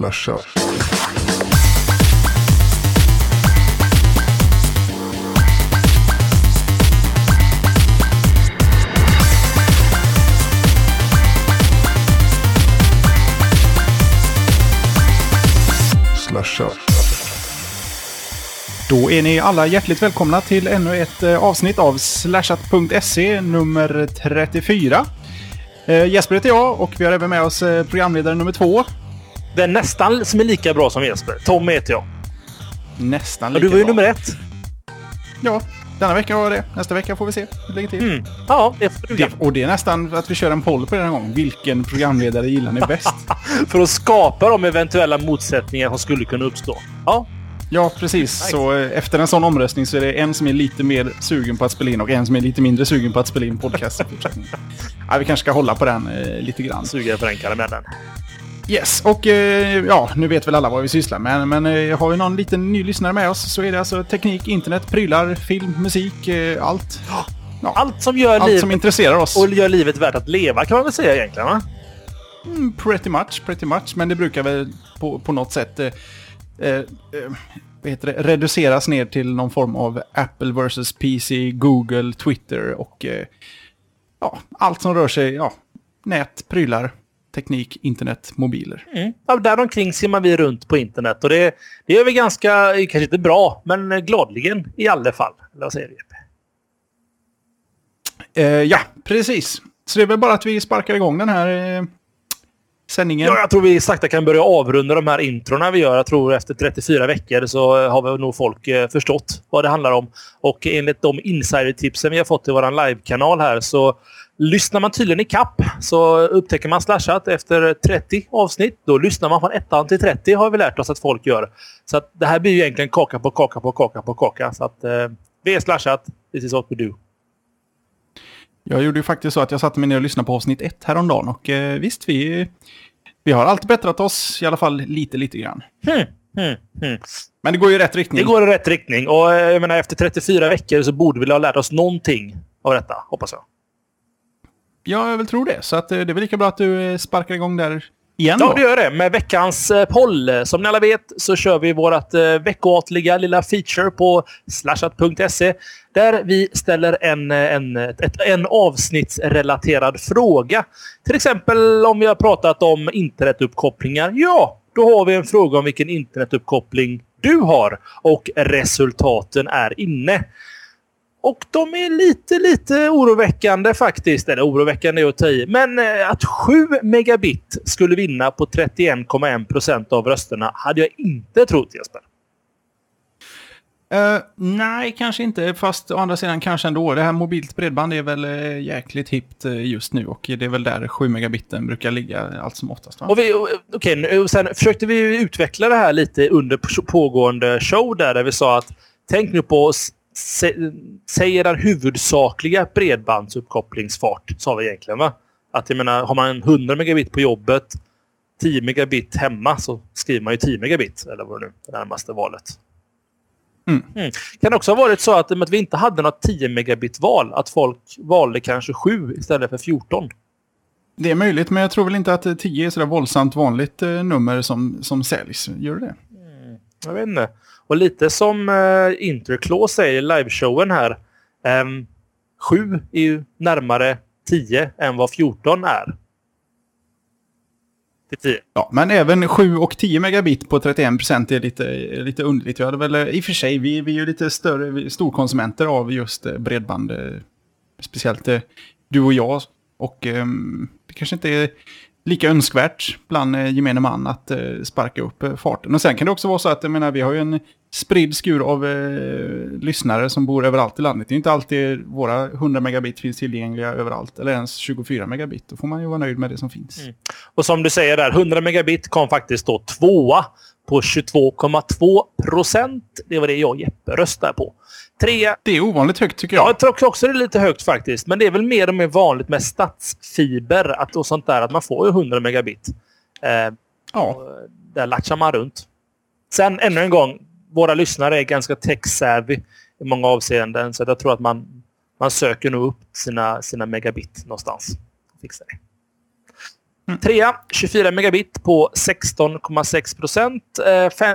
Slasha. Slasha. Då är ni alla hjärtligt välkomna till ännu ett eh, avsnitt av slashat.se nummer 34. Eh, Jesper heter jag och vi har även med oss eh, programledare nummer två. Den nästan som är lika bra som Jesper. Tom heter jag. Nästan lika du var ju bra. nummer ett. Ja, denna vecka var det. Nästa vecka får vi se hur det ligger till. Mm. Ja, det får. Det, och det är nästan att vi kör en poll på den här gången. Vilken programledare gillar ni bäst? För att skapa de eventuella motsättningar som skulle kunna uppstå. Ja, Ja, precis. Så eh, efter en sån omröstning så är det en som är lite mer sugen på att spela in och en som är lite mindre sugen på att spela in podcast ja, vi kanske ska hålla på den eh, lite grann. suga på den karamellen. Yes, och eh, ja, nu vet väl alla vad vi sysslar med. Men eh, har vi någon liten ny lyssnare med oss så är det alltså teknik, internet, prylar, film, musik, eh, allt. Ja, Allt som gör allt livet som intresserar oss. och gör livet värt att leva kan man väl säga egentligen. Va? Mm, pretty much, pretty much. Men det brukar väl på, på något sätt vad heter det? reduceras ner till någon form av Apple versus PC, Google, Twitter och ja, allt som rör sig, ja, nät, prylar, teknik, internet, mobiler. Mm. Ja, däromkring simmar vi runt på internet och det, det är väl ganska, kanske inte bra, men gladligen i alla fall. Eller vad säger du? Eh, ja, precis. Så det är väl bara att vi sparkar igång den här eh, sändningen. Ja, jag tror vi sakta kan börja avrunda de här introna vi gör. Jag tror efter 34 veckor så har vi nog folk eh, förstått vad det handlar om. Och enligt de insider-tipsen vi har fått i vår live-kanal här så lyssnar man tydligen i kapp så upptäcker man slashat efter 30 avsnitt. Då lyssnar man från ettan till 30 har vi lärt oss att folk gör. Så att det här blir ju egentligen kaka på kaka på kaka på kaka. Så att eh, vi är slashat. This is what we do. Jag gjorde ju faktiskt så att jag satte mig ner och lyssnade på avsnitt ett häromdagen. Och eh, visst, vi, vi har alltid bättrat oss i alla fall lite, lite grann. Hmm, hmm, hmm. Men det går ju i rätt riktning. Det går i rätt riktning. Och eh, jag menar, efter 34 veckor så borde vi ha lärt oss någonting av detta, hoppas jag. Ja, jag vill tro det. Så att, eh, det är väl lika bra att du eh, sparkar igång där igen Ja, då. det gör det. Med veckans eh, poll. Som ni alla vet så kör vi vårt eh, veckoatliga lilla feature på slashat.se där vi ställer en, en, ett, en avsnittsrelaterad fråga. Till exempel om vi har pratat om internetuppkopplingar. Ja, då har vi en fråga om vilken internetuppkoppling du har och resultaten är inne. Och de är lite, lite oroväckande faktiskt. Eller oroväckande är att ta i. Men eh, att 7 megabit skulle vinna på 31,1 procent av rösterna hade jag inte trott Jesper. Eh, nej, kanske inte. Fast å andra sidan kanske ändå. Det här mobilt bredband är väl uh, jäkligt hippt eh, just nu. Och det är väl där 7 megabiten brukar ligga allt som oftast. Va? Och vi, nu- och sen försökte vi utveckla det här lite under pågående show där, där vi sa att tänk nu på s- se, säg er huvudsakliga bredbandsuppkopplingsfart, sa vi egentligen va? Att jag menar, har man 100 megabit på jobbet, 10 megabit hemma så skriver man ju 10 megabit, eller vad det nu det närmaste valet. Mm. Kan det också ha varit så att, att vi inte hade något 10 megabit val, att folk valde kanske 7 istället för 14? Det är möjligt, men jag tror väl inte att eh, 10 är sådär våldsamt vanligt eh, nummer som, som säljs. Gör det? Jag vet inte. Och lite som eh, Interclaw säger i liveshowen här. Eh, 7 är ju närmare 10 än vad 14 är. Till 10. Ja, men även 7 och 10 megabit på 31 procent är lite, lite underligt. Vi hade väl, eh, i och för sig, vi, vi är ju lite större vi storkonsumenter av just eh, bredband. eh, Speciellt eh, du och jag. Och ehm, det kanske inte är lika önskvärt bland eh, gemene man att eh, sparka upp eh, farten. Och sen kan det också vara så att, jag menar, vi har ju en spridd skur av eh, lyssnare som bor överallt i landet. Det är inte alltid våra 100 megabit finns tillgängliga överallt, eller ens 24 megabit. Då får man ju vara nöjd med det som finns. Mm. Och som du säger där, 100 megabit kom faktiskt då tvåa på 22,2 procent. Det var det jag och Jeppe röstade på. Tre Det är ovanligt högt tycker jag. Ja, jag tror också det är lite högt faktiskt. Men det är väl mer och mer vanligt med stadsfiber att, och sånt där. Att man får ju 100 megabit. Eh, ja. och där latchar man runt. Sen ännu en gång. Våra lyssnare är ganska tech-savvy i många avseenden. Så jag tror att man, man söker nog upp sina, sina megabit någonstans. Fixar det. Trea, 24 megabit på 16,6 procent.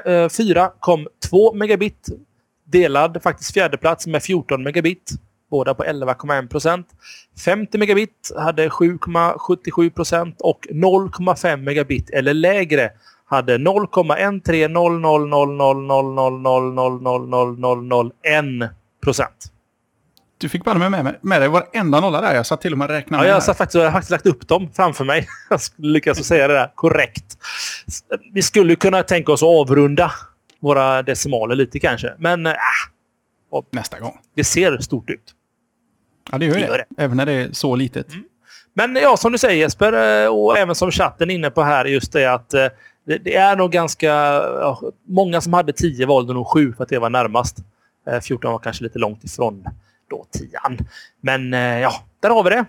Eh, fyra kom 2 megabit. Delad faktiskt fjärde plats med 14 megabit. Båda på 11,1 procent. 50 megabit hade 7,77 procent och 0,5 megabit eller lägre hade 0,13000000000001 procent. Du fick bara med, med, med dig varenda nolla där. Jag satt till och med och räknade Ja, jag, satt faktiskt, jag har faktiskt lagt upp dem framför mig. Jag lyckas säga det där korrekt. Vi skulle kunna tänka oss att avrunda våra decimaler lite kanske. Men äh, Nästa gång. det ser stort ut. Ja, det gör Det det. gör det. Även när det är så litet. Men ja, som du säger Jesper, eh, och även som chatten är inne på här, just det att eh, det, är nog ganska... Ja, många som hade 10 valde nog 7 för att det var närmast. Eh, 14 var kanske lite långt ifrån då 10 Men eh, ja, där har vi det.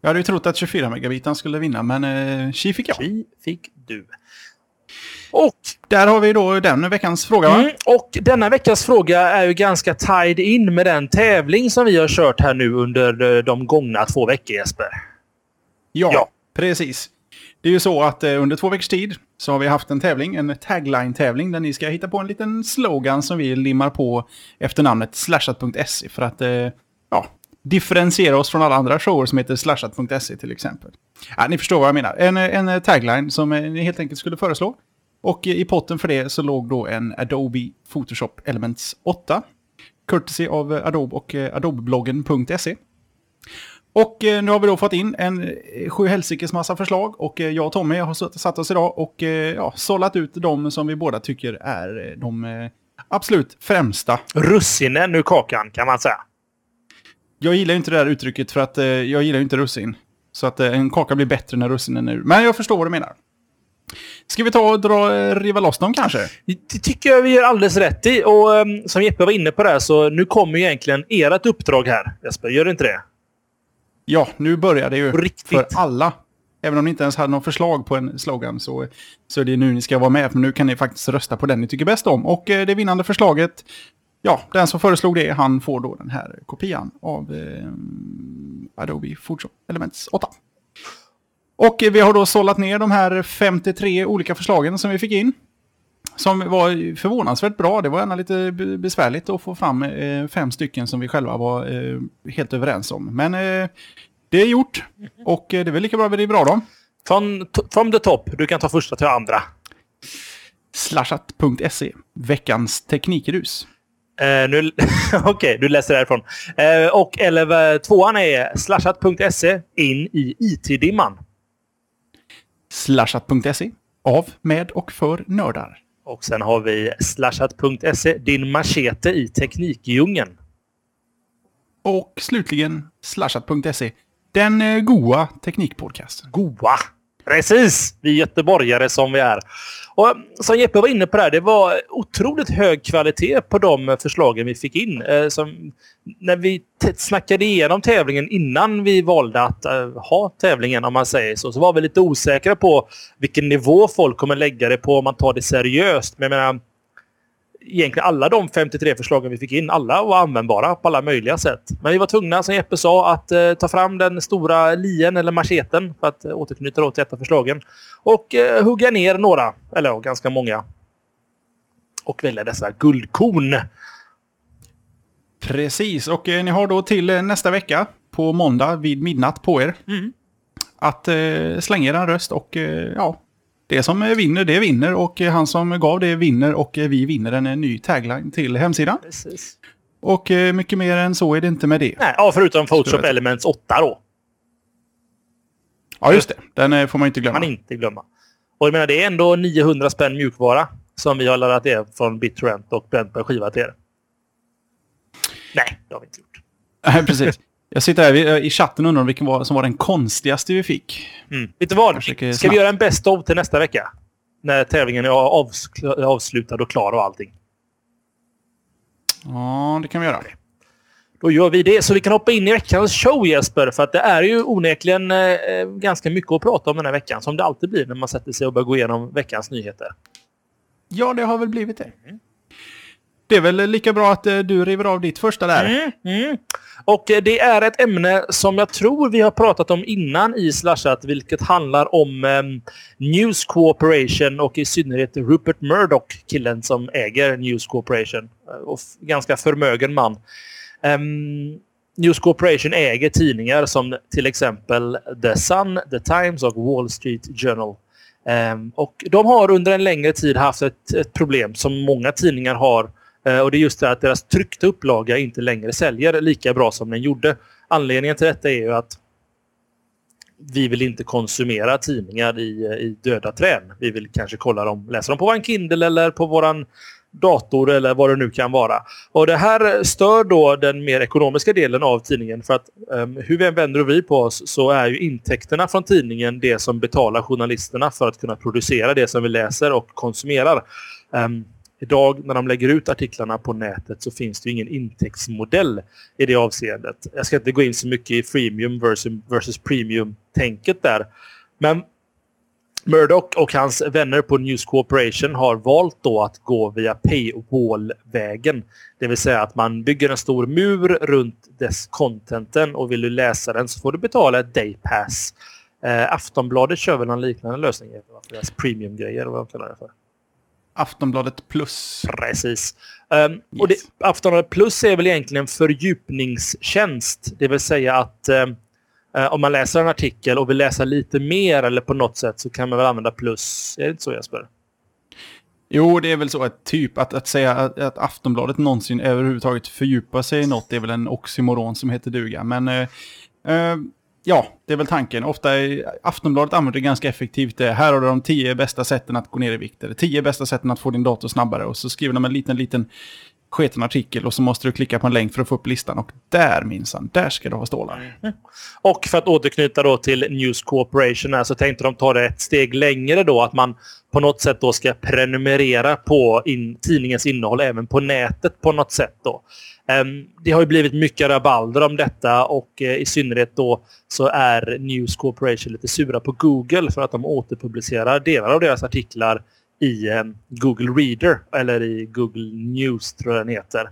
Jag hade ju trott att 24 megabitan skulle vinna, men eh, fick jag. Tji fick du. Och Där har vi då den veckans fråga, va? Mm, och denna veckas fråga är ju ganska tied in med den tävling som vi har kört här nu under eh, de gångna två veckor, Jesper. Ja, Ja. precis. Det är ju så att eh, under två veckors tid så har vi haft en tävling, en tagline-tävling, där ni ska hitta på en liten slogan som vi limmar på efter namnet slashat.se för att eh, ja, differentiera oss från alla andra shower som heter slashat.se till exempel. Ja, ni förstår vad jag menar. En, en tagline som ni helt enkelt skulle föreslå. Och i potten för det så låg då en Adobe Photoshop Elements 8. Courtesy av Adobe och eh, adobebloggen.se. Och eh, nu har vi då fått in en eh, sju helsikes massa förslag och jag och Tommy har satt- oss idag och ja, sållat ut de som vi båda tycker är de absolut främsta. Russinen ur kakan, kan man säga. Jag gillar inte det där uttrycket för att jag gillar inte russin. Så att en kaka blir bättre när russinen är ur. Men jag förstår vad du menar. Ska vi ta och dra, eh, riva loss dem kanske? Det tycker jag vi gör alldeles rätt i. Och um, som Jeppe var inne på där, så nu kommer ju egentligen ert uppdrag här, Jesper. Gör det inte det? Ja, nu börjar det ju riktigt. för alla. Även om ni inte ens hade någon förslag på en slogan så, så är det nu ni ska vara med. För nu kan ni faktiskt rösta på den ni tycker bäst om. Och eh, det vinnande förslaget, ja, den som föreslog det, han får då den här kopian av eh, Adobe Photoshop Elements 8. Och vi har då sållat ner de här 53 olika förslagen som vi fick in. Som var förvånansvärt bra. Det var gärna lite besvärligt att få fram eh, fem stycken som vi själva var eh, helt överens om. Men eh, det är gjort. Och det är väl lika bra vi av dem. Från, from the top. Du kan ta första till andra. Slashat.se. Veckans teknikrus. Eh, nu, Okej, du läser därifrån. Eh, och eller, tvåan är slashat.se in i IT-dimman. Slashat.se. Av, med och för nördar. Och sen har vi slashat.se, din machete i teknikdjungeln. Och slutligen Slashat.se. Den eh, goa teknikpodcasten. Goa! Precis! Vi göteborgare som vi är. Och eh, som Jeppe var inne på där, det var otroligt hög kvalitet på de förslagen vi fick in. Eh, som, när vi snackade igenom tävlingen innan vi valde att eh, ha tävlingen, om man säger så, så var vi lite osäkra på vilken nivå folk kommer lägga det på om man tar det seriöst. Men jag menar, egentligen alla de 53 förslagen vi fick in, alla var användbara på alla möjliga sätt. Men vi var tvungna, som Jeppe sa, att eh, ta fram den stora lien eller macheten för att eh, återknyta då till ett av förslagen. Och eh, hugga ner några, eller ja, ganska många. Och välja dessa guldkorn. Precis, och eh, ni har då till eh, nästa vecka på måndag vid midnatt på er. Mm. Att eh, slänga er en röst och eh, ja, det som eh, vinner det vinner och eh, han som gav det vinner och eh, vi vinner en, ny tagline till hemsidan. Precis. Och mycket mer än så är det inte med det. Nej, ja, förutom Photoshop. Elements 8 då. Ja, just det. Den får man inte glömma. man inte glömma. Och jag menar, det är ändå 900 spänn mjukvara som vi har laddat ner från BitTorrent och bränt på en skiva till er. Nej, det har vi inte gjort. Nej, precis. Jag sitter här vi- i chatten och undrar vilken var, som var den konstigaste vi fick. Mm. Vet du vad? Ska vi göra en Best of till nästa vecka? När tävlingen är avs- avslutad och klar och allting. Ja, det kan vi göra. Då gör vi det. Så vi kan hoppa in i veckans show Jesper. För att det är ju onekligen eh, ganska mycket att prata om den här veckan. Som det alltid blir när man sätter sig och börjar gå igenom veckans nyheter. Ja, det har väl blivit det. Det är väl lika bra att du river av ditt första där. Mm, mm. Och det är ett ämne som jag tror vi har pratat om innan i Slashat, vilket handlar om um, News Corporation och i synnerhet Rupert Murdoch, killen som äger News Corporation. Och ganska förmögen man. Um, News Corporation äger tidningar som till exempel The Sun, The Times och Wall Street Journal. Um, och de har under en längre tid haft ett, ett problem som många tidningar har Eh, Eh, och det är just det att deras tryckta upplaga inte längre säljer lika bra som den gjorde. Anledningen till detta är ju att vi vill inte konsumera tidningar i, eh, i döda träd. Vi vill kanske kolla dem, läsa dem på vår Kindle eller på våran dator eller vad det nu kan vara. Och Det här stör då den mer ekonomiska delen av tidningen för att um, hur vi än vänder och vi på oss så är ju intäkterna från tidningen det som betalar journalisterna för att kunna producera det som vi läser och konsumerar. Um, Idag när de lägger ut artiklarna på nätet så finns det ingen intäktsmodell i det avseendet. Jag ska inte gå in så mycket i freemium versus, versus premium-tänket där. Men Murdoch och hans vänner på News Corporation har valt då att gå via paywall-vägen. Det vill säga att man bygger en stor mur runt dess contenten och vill du läsa den så får du betala ett daypass. Eh, Aftonbladet kör väl en liknande lösning. Deras premium-grejer, vad de kallar det för. Aftonbladet Plus. Precis. Um, yes. och det, Aftonbladet Plus är väl egentligen en fördjupningstjänst. Det vill säga att um, om man läser en artikel och vill läsa lite mer eller på något sätt så kan man väl använda Plus. Är det inte så Jesper? Jo, det är väl så att typ att, att säga att, att Aftonbladet någonsin överhuvudtaget fördjupar sig i något det är väl en oxymoron som heter duga. Men uh, uh, Ja, det är väl tanken. Ofta är Aftonbladet använder det ganska effektivt. Det. Här har du de tio bästa sätten att gå ner i vikt. Eller tio bästa sätten att få din dator snabbare. Och så skriver de en liten, liten sketen artikel och så måste du klicka på en länk för att få upp listan. Och där minsann, där ska du ha stålar. Mm. Och för att återknyta då till News Corporation här, så tänkte de ta det ett steg längre då. Att man på något sätt då ska prenumerera på in, tidningens innehåll även på nätet på något sätt då. Ehm, det har ju blivit mycket rabalder om detta och eh, i synnerhet då så är News Corporation lite sura på Google för att de återpublicerar delar av deras artiklar i ehm, Google Reader eller i Google News tror jag den heter.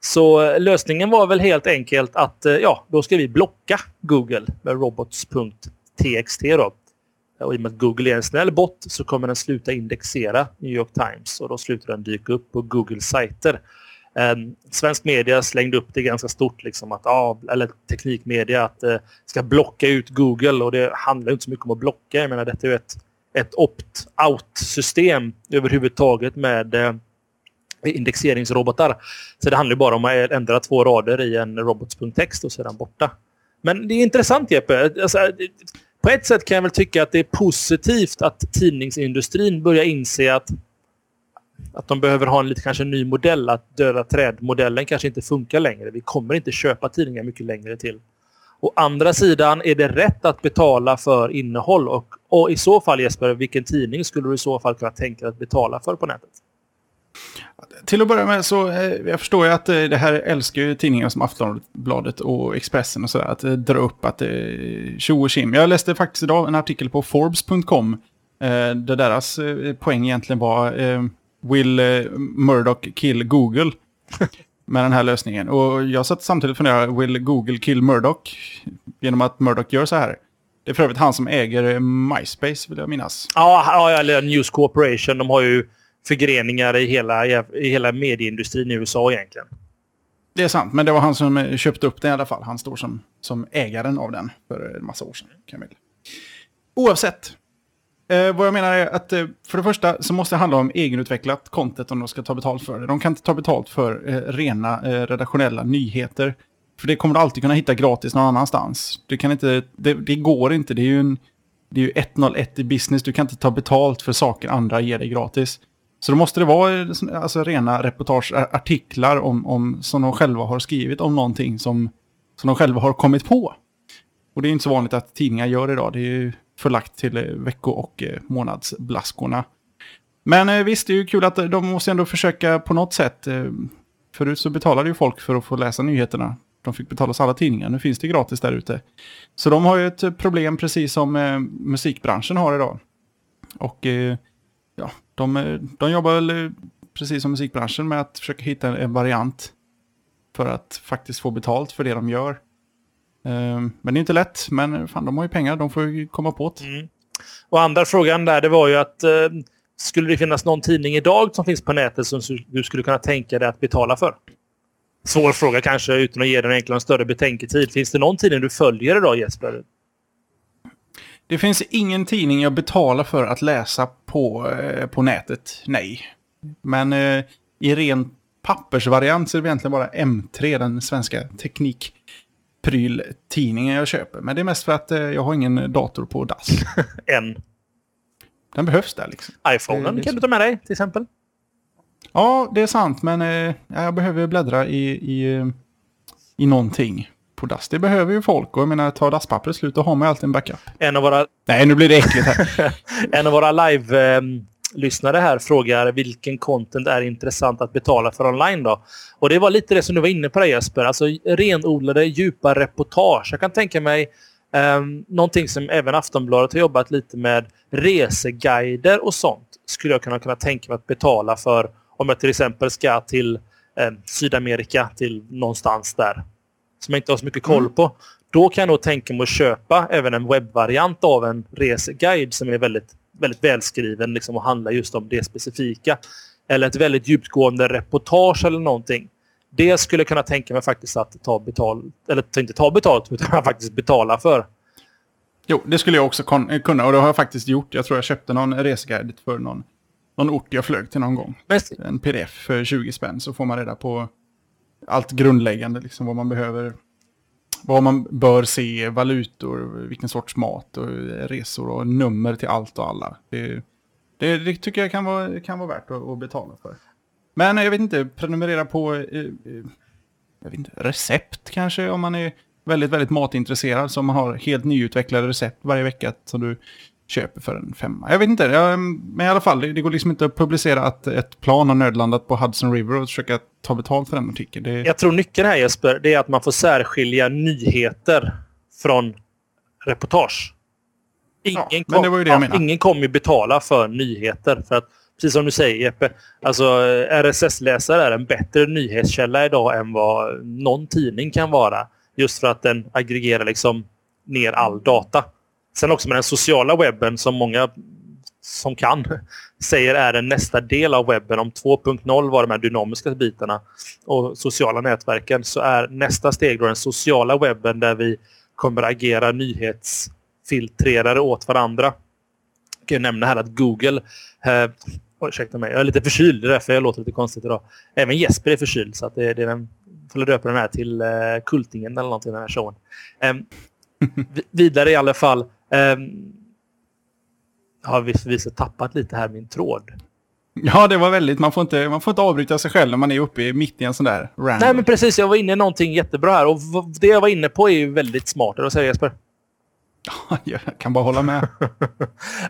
Så eh, lösningen var väl helt enkelt att eh, ja, då ska vi blocka Google med robots.txt då. Och i och med att Google är en snäll bot så kommer den sluta indexera New York Times och då slutar den dyka upp på Googles sajter. Eh, svensk media slängde upp det ganska stort, liksom att, ah, eller teknikmedia, att eh, ska blocka ut Google och det handlar inte så mycket om att blocka. Jag menar, detta är ju ett, ett opt-out-system överhuvudtaget med eh, indexeringsrobotar. Så det handlar bara om att ändra två rader i en robots.text och så är den borta. Men det är intressant Jeppe. Alltså, på ett sätt kan jag väl tycka att det är positivt att tidningsindustrin börjar inse att att de behöver ha en lite kanske ny modell. Att döda träd-modellen kanske inte funkar längre. Vi kommer inte köpa tidningar mycket längre till. Å andra sidan, är det rätt att betala för innehåll? Och, och i så fall Jesper, vilken tidning skulle du i så fall kunna tänka dig att betala för på nätet? Till att börja med så, eh, jag förstår jag att eh, det här älskar ju tidningar som Aftonbladet och Expressen och sådär. Att eh, dra upp att tjo och kim. Jag läste faktiskt idag en artikel på Forbes.com. Där deras poäng egentligen var Will eh, Murdoch kill Google? med den här lösningen. Och jag satt samtidigt och funderade, will Google kill Murdoch? Genom att Murdoch gör så här. Det är för övrigt han som äger MySpace, vill jag minnas. Ja, eller News Corporation. De har ju förgreningar i hela, i hela medieindustrin i USA egentligen. Det är sant, men det var han som köpte upp den i alla fall. Han står som, som ägaren av den för en massa år sedan. Kamil. Oavsett, Eh, vad jag menar är att eh, för det första så måste det handla om egenutvecklat content om de ska ta betalt för det. De kan inte ta betalt för eh, rena eh, redaktionella nyheter. För det kommer du alltid kunna hitta gratis någon annanstans. Du kan inte, det, det går inte, det är ju, en, det är ju 101 i business. Du kan inte ta betalt för saker andra ger dig gratis. Så då måste det vara eh, liksom, alltså, rena reportageartiklar eh, om, om, som de själva har skrivit om någonting som, som de själva har kommit på. Och det är inte så vanligt att tidningar gör idag. Det är ju förlagt till eh, vecko och eh, månadsblaskorna. Men eh, visst, det är ju kul att de måste ändå försöka på något sätt. Förut så betalade ju folk för att få läsa nyheterna. De fick betala alla tidningar. Nu finns det gratis där ute. Så de har ju ett problem precis som musikbranschen har idag. Och ja, de, de jobbar väl precis som musikbranschen, med att försöka hitta en variant för att faktiskt få betalt för det de gör. Um, men det är inte lätt, men fan, de har ju pengar, de får ju komma på det. Mm. Och andra frågan där, det var ju att uh, skulle det finnas någon tidning idag som finns på nätet som du skulle kunna tänka dig att betala för? Svår fråga kanske, utan att ge den egentligen en större betänketid. Finns det någon tidning du följer idag, Jesper? Det finns ingen tidning jag betalar för att läsa på, eh, på nätet, nej. Men eh, i ren pappersvariant så är det egentligen bara M3, den svenska teknikpryltidningen jag köper. Men det är mest för att eh, jag har ingen dator på DAS. en? Den behövs där liksom. iPhonen kan du ta med dig till exempel. Ja, det är sant, men eh, jag behöver bläddra i, i, i någonting på dass. Det behöver ju folk och jag menar, tar dasspappret slut då har man ju alltid en backup. En av våra... Nej, nu blir det äckligt här. en av våra live-lyssnare här frågar vilken content är intressant att betala för online då? Och det var lite det som du var inne på där Jesper, alltså renodlade djupa reportage. Jag kan tänka mig um, någonting som även Aftonbladet har jobbat lite med, reseguider och sånt skulle jag kunna, kunna tänka mig att betala för om jag till exempel ska till eh, Sydamerika, till någonstans där som jag inte har så mycket koll mm. på. Då kan jag nog tänka mig att köpa även en webbvariant av en reseguide som är väldigt, väldigt välskriven liksom, och handlar just om det specifika. Eller ett väldigt djupgående reportage eller någonting. Det skulle jag kunna tänka mig faktiskt att ta betalt, eller inte ta betalt, utan faktiskt betala för. Jo, det skulle jag också kunna och det har jag faktiskt gjort. Jag tror jag köpte någon reseguide för någon, någon ort jag flög till någon gång. En pdf för 20 spänn så får man reda på allt grundläggande, liksom vad man behöver. Vad man bör se, valutor, vilken sorts mat och resor och nummer till allt och alla. Det, det, det tycker jag kan vara, kan vara värt att, att, betala för. Men jag vet inte, prenumerera på eh, eh, jag vet inte, recept kanske om man är väldigt, väldigt matintresserad. Så man har helt nyutvecklade recept varje vecka som du köper för en femma. Jag vet inte, jag, men i alla fall, det, det, går liksom inte att publicera att ett plan har nödlandat på Hudson River och försöka ta betalt för den artikeln. Det... Jag tror nyckeln här Jesper, det är att man får särskilja nyheter från reportage. Ingen, ja, kom, det det ja, ingen kommer betala för nyheter. För att, precis som du säger Jeppe, alltså RSS-läsare är en bättre nyhetskälla idag än vad någon tidning kan vara. Just för att den aggregerar liksom ner all data. Sen också med den sociala webben som många som kan säger är den nästa del av webben. Om 2.0 var de här dynamiska bitarna och sociala nätverken så är nästa steg då den sociala webben där vi kommer agera nyhetsfiltrerare åt varandra. Jag kan nämna här att Google eh, ursäkta mig, jag är lite förkyld, det är därför jag låter lite konstigt idag. Även Jesper är förkyld, så att det, det är den, får döpa den här till eh, Kultingen eller någonting, den här showen. Eh, vidare i alla fall, Um, har visst tappat lite här min tråd. Ja, det var väldigt. Man får, inte, man får inte avbryta sig själv när man är uppe mitt i en sån där random. Nej, men precis. Jag var inne i någonting jättebra här. Och det jag var inne på är ju väldigt smart. Vad säger Jesper? jag kan bara hålla med. ja,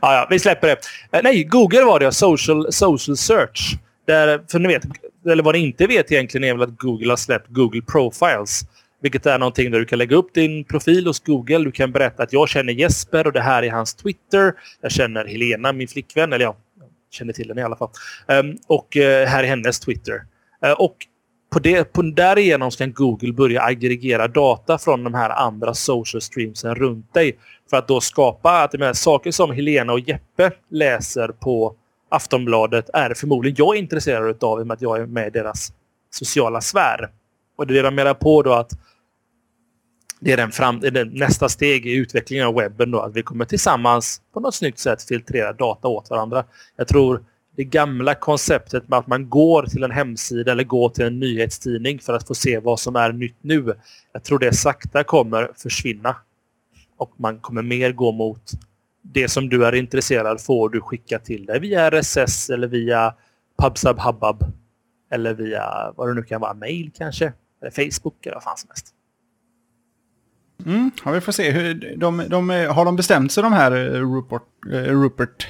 ja, vi släpper det. Eh, nej, Google var det. Social, social search. Där, för ni vet, eller vad ni inte vet egentligen är väl att Google har släppt Google Profiles. Vilket är någonting där du kan lägga upp din profil hos Google. Du kan berätta att jag känner Jesper och det här är hans Twitter. Jag känner Helena, min flickvän. Eller ja, jag känner till henne i alla fall. Um, och uh, här är hennes Twitter. Uh, och på det, på, därigenom kan Google börja aggregera data från de här andra social streamsen runt dig. För att då skapa att menar, saker som Helena och Jeppe läser på Aftonbladet är förmodligen jag intresserad av i och med att jag är med i deras sociala sfär. Och det är det de menar på då att det är, den fram, det är nästa steg i utvecklingen av webben. Då, att vi kommer tillsammans på något snyggt sätt filtrera data åt varandra. Jag tror det gamla konceptet med att man går till en hemsida eller går till en nyhetstidning för att få se vad som är nytt nu. Jag tror det sakta kommer försvinna. Och man kommer mer gå mot det som du är intresserad får du skicka till dig via RSS eller via PubSub Hubbub. Eller via vad det nu kan vara, mail kanske. Eller Facebook eller vad fan som helst. Mm, ja, vi får se. Hur, de, de, har de bestämt sig de här eh, Rupert, eh, Rupert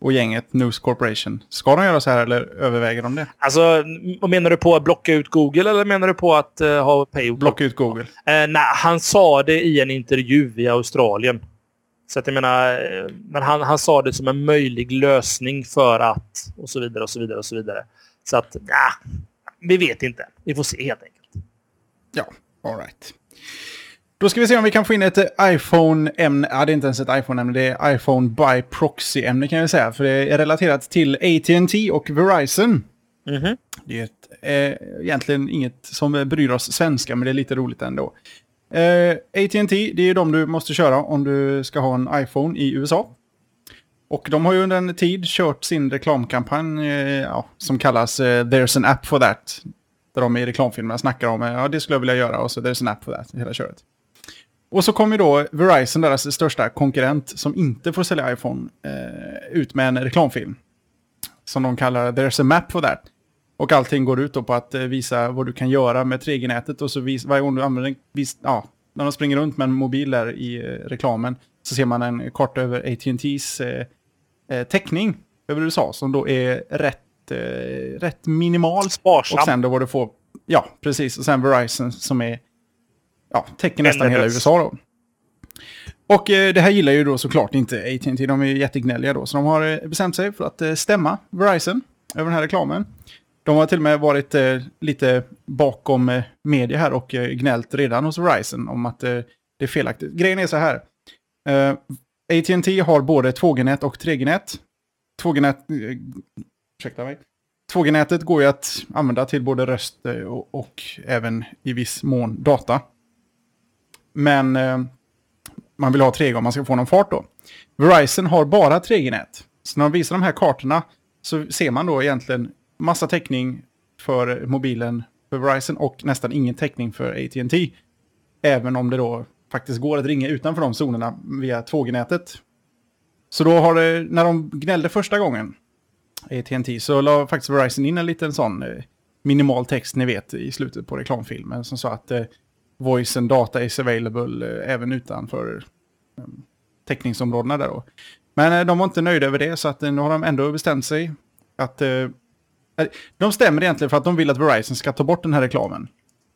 och gänget News Corporation? Ska de göra så här eller överväger de det? Alltså, menar du på att blocka ut Google eller menar du på att uh, ha pay? Blocka ut Google. Uh, nej, han sa det i en intervju i Australien. Så att jag menar, men han, han sa det som en möjlig lösning för att och så vidare och så vidare och så vidare. Så att, ja, vi vet inte. Vi får se helt enkelt. Ja, alright. Då ska vi se om vi kan få in ett iPhone-ämne. Ja, det är inte ens ett iPhone-ämne, det är iPhone by proxy-ämne kan jag säga. För det är relaterat till AT&T och Verizon. Mm -hmm. Det är ett, eh, egentligen inget som bryr oss svenska, men det är lite roligt ändå. Eh, AT&T, det är de du måste köra om du ska ha en iPhone i USA. Och de har ju under en tid kört sin reklamkampanj eh, ja, som kallas eh, There's an app for that. Där de i reklamfilmerna snackar om ja, det skulle jag vilja göra och så There's an app for that, hela köret. Och så kommer då Verizon, deras största konkurrent som inte får sälja iPhone, eh, ut med en reklamfilm. Som de kallar There's a map for that. Och allting går ut på att eh, visa vad du kan göra med 3G-nätet och så vis, varje gång du använder vis, ja, när de springer runt med en mobil där i eh, reklamen så ser man en karta över AT&T's eh, eh, täckning över USA som då är rätt, eh, rätt minimal. Sparsam. Och sen då vad du får, ja precis, och sen Verizon som är, ja, täcker nästan hela USA då. Och eh, det här gillar ju då såklart inte AT&T, de är ju jättegnälliga då, så de har eh, bestämt sig för att eh, stämma Verizon över den här reklamen. De har till och med varit lite bakom media här och gnällt redan hos Verizon om att det är felaktigt. Grejen är så här. AT&T har både 2G-nät och 3G-nät. 2G-nät... Uh, ursäkta mig. 2G-nätet går ju att använda till både röst och, och även i viss mån data. Men eh, man vill ha 3G om man ska få någon fart då. Verizon har bara 3G-nät. Så när de visar de här kartorna så ser man då egentligen massa täckning för mobilen för Verizon och nästan ingen täckning för AT&T. Även om det då faktiskt går att ringa utanför de zonerna via 2G-nätet. Så då har det, när de gnällde första gången, AT&T, så la faktiskt Verizon in en liten sån eh, minimal text ni vet i slutet på reklamfilmen som sa att eh, voice and data is available eh, även utanför eh, täckningsområdena där då. Men eh, de var inte nöjda över det så att eh, nu har de ändå bestämt sig att eh, eh, de stämmer egentligen för att de vill att Verizon ska ta bort den här reklamen.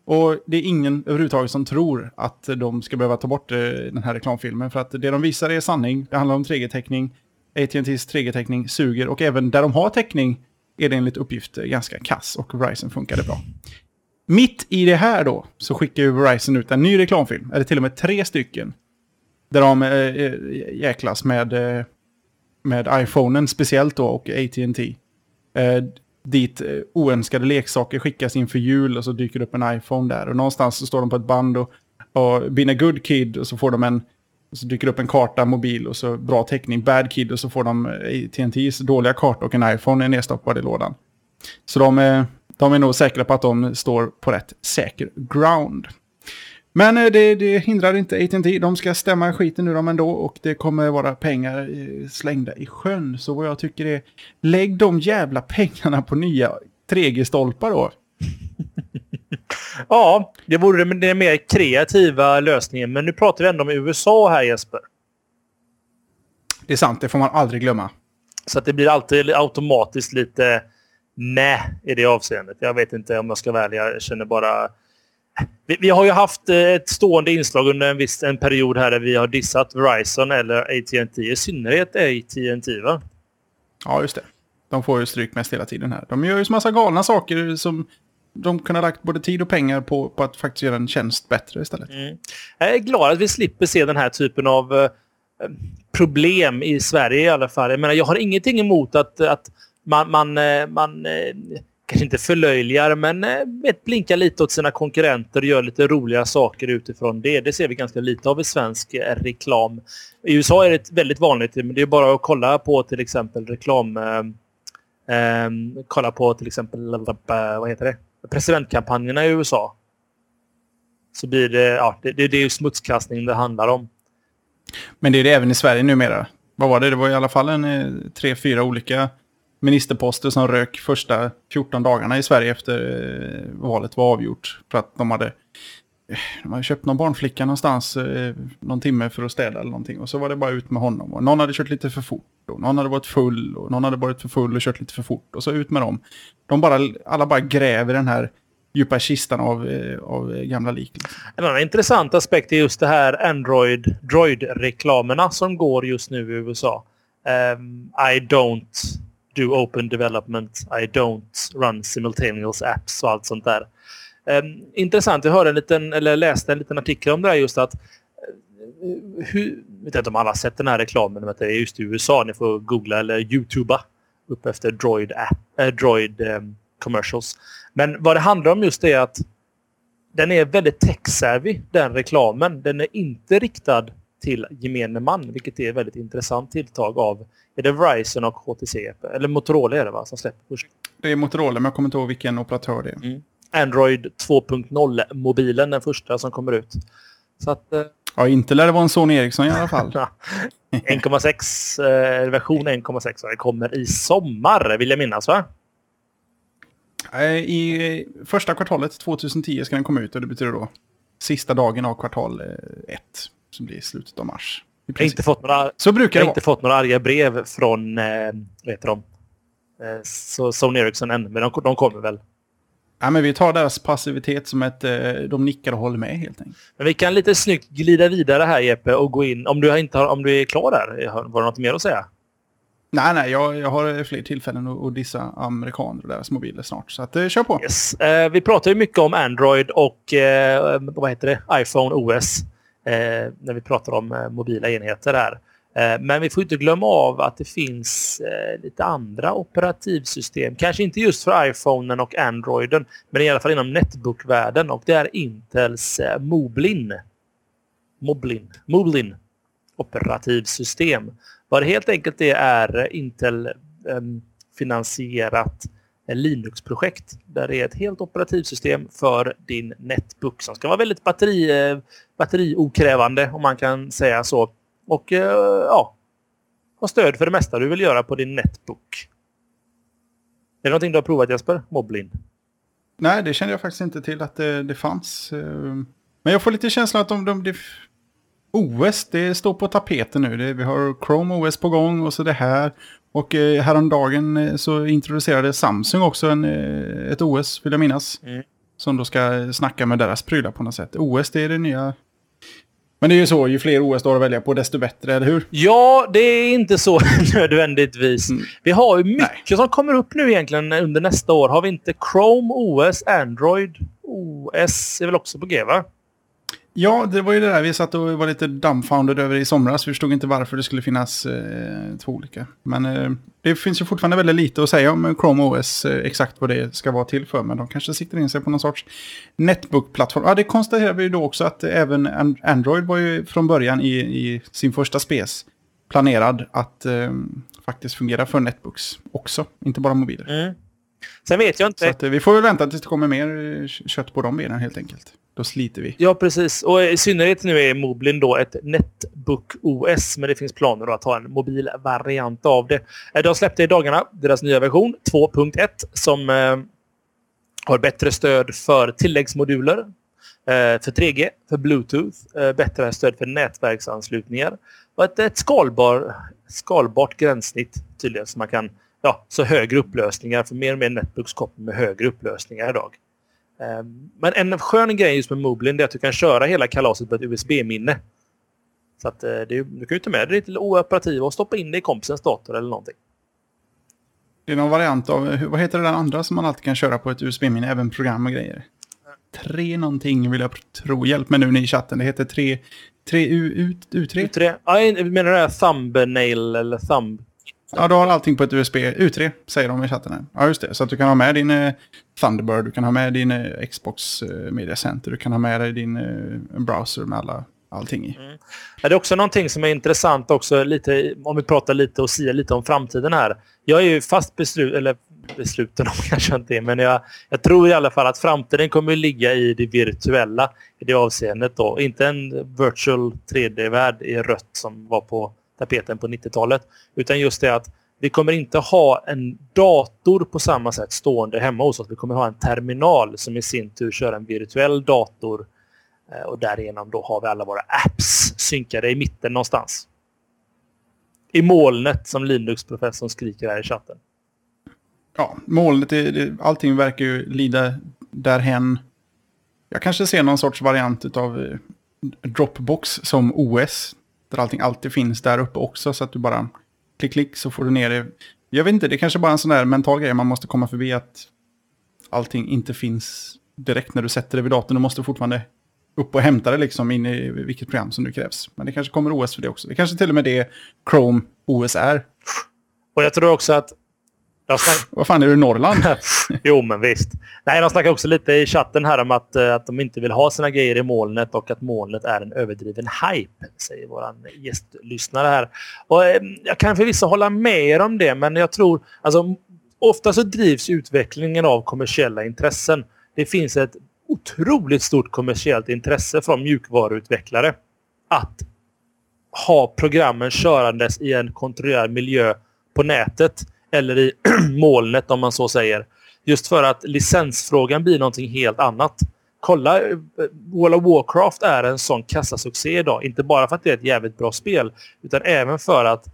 Och det är ingen överhuvudtaget som tror att de ska behöva ta bort eh, den här reklamfilmen. För att det de visar är sanning. Det handlar om 3G-täckning. AT&T's 3G-täckning suger. Och även där de har täckning är det enligt uppgift eh, ganska kass. Och Verizon funkade bra. Mitt i det här då så skickar ju Verizon ut en ny reklamfilm. Eller till och med tre stycken. Där de äh, jäklas med, eh, med iPhonen speciellt då och AT&T. Äh, dit eh, oönskade leksaker skickas inför jul och så dyker det upp en iPhone där. Och någonstans så står de på ett band och, och been a good kid och så får de en och så dyker det upp en karta, mobil och så bra täckning, bad kid och så får de eh, TNTs dåliga karta och en iPhone är nedstoppad i lådan. Så de de är nog säkra på att de står på rätt säker ground. Men eh, det, det hindrar inte AT&T. De ska stämma skiten ur dem ändå och det kommer vara pengar slängda i sjön. Så vad jag tycker är, lägg de jävla pengarna på nya 3G-stolpar då. ja, det vore den mer kreativa lösningen. Men nu pratar vi ändå om USA här Jesper. Det är sant, det får man aldrig glömma. Så att det blir alltid automatiskt lite nej i det avseendet. Jag vet inte om jag ska välja. Jag känner bara vi, vi, har ju haft eh, ett stående inslag under en viss en period här där vi har dissat Verizon eller AT&T. I synnerhet AT&T va? Ja, just det. De får ju stryk mest hela tiden här. De gör ju massa galna saker som de kunde ha lagt både tid och pengar på, på att faktiskt göra en tjänst bättre istället. Mm. Jag är glad att vi slipper se den här typen av uh, problem i Sverige i alla fall. Jag menar, jag har ingenting emot att, att man, man, eh, man eh, kanske inte förlöjligar, men eh, vet, blinkar lite åt sina konkurrenter och gör lite roliga saker utifrån det. Det ser vi ganska lite av i svensk reklam. I USA är det väldigt vanligt, men det är bara att kolla på till exempel reklam... Eh, ehm, kolla på till exempel, vad heter det? Presidentkampanjerna i USA. Så blir det, ja, det, det, det är smutskastning det handlar om. Men det är det även i Sverige numera. Vad var det? Det var i alla fall en tre, fyra olika ministerposter som rök första 14 dagarna i Sverige efter eh, valet var avgjort. För att de hade, eh, de hade köpt någon barnflicka någonstans eh, någon timme för att städa eller någonting. Och så var det bara ut med honom. Och någon hade kört lite för fort. Och någon hade varit full. Och någon hade varit för full och kört lite för fort. Och så ut med dem. De bara, alla bara gräver den här djupa kistan av, eh, av gamla lik. Liksom. En annan intressant aspekt är just det här Android Droid-reklamerna som går just nu i USA. Um, I don't do open development, I don't run simultaneous apps och allt sånt där. Um, intressant, jag hörde en liten, eller läste en liten artikel om det här just att eh, uh, hur, jag vet inte om alla har sett den här reklamen, men det är just i USA. Ni får googla eller youtuba upp efter Droid, app, äh, Droid um, commercials. Men vad det handlar om just är att den är väldigt tech-savvy, den reklamen. Den är inte riktad till gemene man, vilket är ett väldigt intressant tilltag av är det Verizon och HTC? Eller Motorola är det va, som släpper först? Det är Motorola, men jag kommer inte ihåg vilken operatör det är. Mm. Android 2.0-mobilen, den första som kommer ut. Så att, eh... Ja, inte lär det vara en Sony Ericsson i alla fall. 1,6, eh, version 1,6. Det kommer i sommar, vill jag minnas va? I första kvartalet 2010 ska den komma ut och det betyder då sista dagen av kvartal 1 eh, som blir i slutet av mars. Jag har inte fått några, så brukar jag inte fååt några arga brev från eh, vad heter de? Eh, så Sony Ericsson än, men de, de kommer väl. Ja, men vi tar deras passivitet som ett... Eh, de nickar och håller med helt enkelt. Men vi kan lite snyggt glida vidare här Jeppe och gå in. Om du, inte har, om du är klar där, var det något mer att säga? Nej, nej, jag, jag har fler tillfällen att, att dissa amerikaner och deras mobiler snart. Så att, eh, kör på. Yes. Eh, vi pratar ju mycket om Android och eh, vad heter det? iPhone OS. Eh, när vi pratar om eh, mobila enheter här. Eh, men vi får inte glömma av att det finns eh, lite andra operativsystem. Kanske inte just för iPhonen och Androiden, men i alla fall inom netbookvärlden och det är Intels eh, Moblin. Moblin. Moblin operativsystem. Vad det helt enkelt är är Intel ehm, finansierat Linux-projekt där det är ett helt operativsystem för din netbook som ska vara väldigt batteri, eh, batteriokrävande om man kan säga så. Och eh, ja, ha stöd för det mesta du vill göra på din netbook. Är det någonting du har provat Jesper? Moblin? Nej, det kände jag faktiskt inte till att det, det fanns. Eh, men jag får lite känslan att de, de, de OS, det står på tapeten nu. Det, vi har Chrome OS på gång och så det här. Och eh, häromdagen så introducerade Samsung också en, ett OS, vill jag minnas. Mm. Som då ska snacka med deras prylar på något sätt. OS, det är det nya... Men det är ju så, ju fler OS du har att välja på, desto bättre, eller hur? Ja, det är inte så nödvändigtvis. Mm. Vi har ju mycket Nej. som kommer upp nu egentligen under nästa år. Har vi inte Chrome OS, Android OS är väl också på G, va? Ja, det var ju det där vi satt och var lite dumbfounded över i somras. Vi förstod inte varför det skulle finnas eh, två olika. Men eh, det finns ju fortfarande väldigt lite att säga om Chrome OS, eh, exakt vad det ska vara till för. Men de kanske siktar in sig på någon sorts netbook-plattform. Ja, det konstaterar vi ju då också att även Android var ju från början i, i sin första spes planerad att eh, faktiskt fungera för netbooks också, inte bara mobiler. Mm. Sen vet jag inte. Så att, eh, vi får väl vänta tills det kommer mer eh, kött på de benen helt enkelt. Då sliter vi. Ja, precis. Och i synnerhet nu är Moblin då ett Netbook OS, men det finns planer att ha en mobil variant av det. Eh, de släppte i dagarna deras nya version 2.1 som eh, har bättre stöd för tilläggsmoduler, eh, för 3G, för Bluetooth, eh, bättre stöd för nätverksanslutningar och ett, ett skalbar, skalbart gränssnitt tydligen så man kan ja, så högre upplösningar för mer och mer netbooks kommer med högre upplösningar idag. Ehm, men en skön grej just med Moblin är att du kan köra hela kalaset på ett USB-minne. Så att eh, det, du kan ju ta med dig ditt operativ och stoppa in det i kompisens dator eller någonting. Det är någon variant av, vad heter det där andra som man alltid kan köra på ett USB-minne, även program och grejer? Tre någonting vill jag tro. Hjälp mig nu ni i chatten. Det heter 3... 3 U, U, U3? U3? Ja, jag menar det här thumbnail eller thumb... Ja, du har allting på ett USB. U3 säger de i chatten här. Ja, just det. Så att du kan ha med din eh, Thunderbird, du kan ha med din eh, Xbox eh, Media Center, du kan ha med dig din eh, browser med alla, allting i. Mm. Ja, det är också någonting som är intressant också, lite, om vi pratar lite och säger lite om framtiden här. Jag är ju fast beslut, eller besluten om kanske inte är, men jag, jag tror i alla fall att framtiden kommer ligga i det virtuella i det avseendet. Då. Inte en virtual 3D-värld i rött som var på tapeten på 90-talet. Utan just det att vi kommer inte ha en dator på samma sätt stående hemma hos oss. Vi kommer ha en terminal som i sin tur kör en virtuell dator eh, och därigenom då har vi alla våra apps synkade i mitten någonstans. I molnet som Linux-professorn skriker här i chatten. Ja, molnet, det, allting verkar ju lida därhen. Jag kanske ser någon sorts variant av eh, Dropbox som OS. Där allting alltid finns där uppe också så att du bara klick klick så får du ner det Jag vet inte, det är kanske bara är en sån där mental grej man måste komma förbi att allting inte finns direkt när du sätter det vid datorn. Du måste fortfarande upp och hämta det liksom in i vilket program som nu krävs. Men det kanske kommer OS för det också. Det kanske till och med det Chrome OS är. Och jag tror också att... Snack... Vad fan, är du Norrland? jo, men visst. Nej, de snackar också lite i chatten här om att, eh, att de inte vill ha sina grejer i molnet och att molnet är en överdriven hype, säger vår gästlyssnare här. Och, eh, jag kan förvisso hålla med er om det, men jag tror... Alltså, ofta så drivs utvecklingen av kommersiella intressen. Det finns ett otroligt stort kommersiellt intresse från mjukvaruutvecklare att ha programmen körandes i en kontrollerad miljö på nätet eller i molnet om man så säger. Just för att licensfrågan blir någonting helt annat. Kolla, eh, World of Warcraft är en sån kassasuccé idag. Inte bara för att det är ett jävligt bra spel utan även för att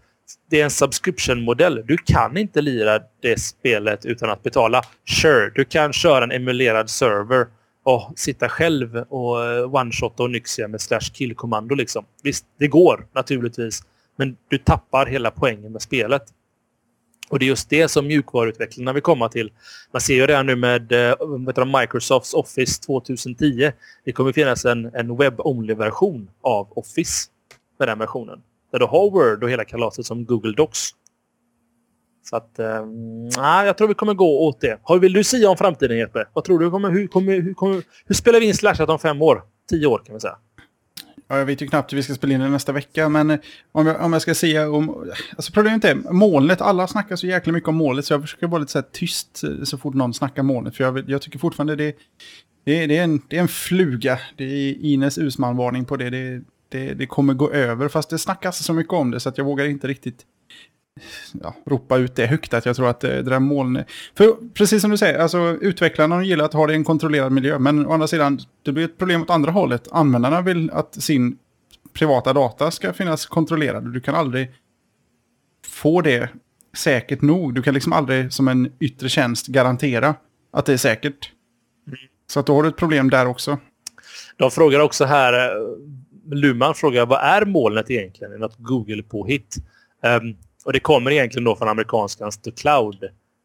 det är en subscription-modell. Du kan inte lira det spelet utan att betala. Sure, du kan köra en emulerad server och sitta själv och eh, one-shotta och nyxia med slash kill-kommando. Liksom. Visst, det går naturligtvis. Men du tappar hela poängen med spelet. Och det är just det som mjukvaruutvecklarna vill komma till. Man ser ju redan nu med äh, Microsofts Office 2010. Det kommer finnas en, en webb-only-version av Office med den versionen. Där du har Word och hela kalaset som Google Docs. Så att, eh, jag tror vi kommer gå åt det. Vill du säga om framtiden Jeppe? Vad tror du? Kommer, hur, kommer, hur, kommer, hur spelar vi in Slashat om fem år? Tio år kan vi säga. Ja, jag vet ju knappt hur vi ska spela in det nästa vecka, men eh, om jag, om jag ska säga om... Alltså problemet är molnet, alla snackar så jäkla mycket om molnet, så jag försöker vara lite så tyst eh, så fort någon snackar molnet, för jag, jag tycker fortfarande det, det, det, är en, det är en fluga. Det är Ines Usman-varning på det. det. Det, det. kommer gå över, fast det snackas så mycket om det, så att jag vågar inte riktigt ja, ropa ut det högt att jag tror att det, det där molnet... För precis som du säger, alltså utvecklarna gillar att ha det i en kontrollerad miljö. Men å andra sidan, det blir ett problem åt andra hållet. Användarna vill att sin privata data ska finnas kontrollerad. Du kan aldrig få det säkert nog. Du kan liksom aldrig som en yttre tjänst garantera att det är säkert. Så att då har du ett problem där också. De frågar också här, eh, Luman frågar vad är molnet egentligen? Är något Google-påhitt? Um, och det kommer egentligen då från amerikanskans The Cloud.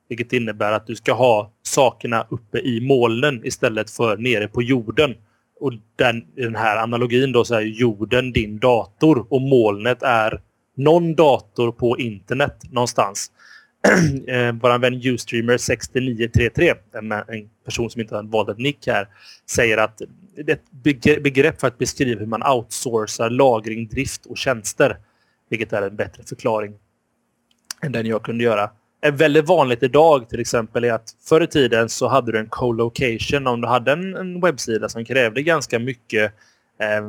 Vilket innebär att du ska ha sakerna uppe i molnen istället för nere på jorden. Och den, i den här analogin då så är jorden din dator och molnet är någon dator på internet någonstans. eh, Vår vän Ustreamer6933, en, en person som inte har valt ett nick här, säger att det är ett begrepp för att beskriva hur man outsourcar lagring, drift och tjänster. Vilket är en bättre förklaring den jag kunde göra. En väldigt vanligt idag till exempel är att förr i tiden så hade du en co-location om du hade en, en webbsida som krävde ganska mycket eh,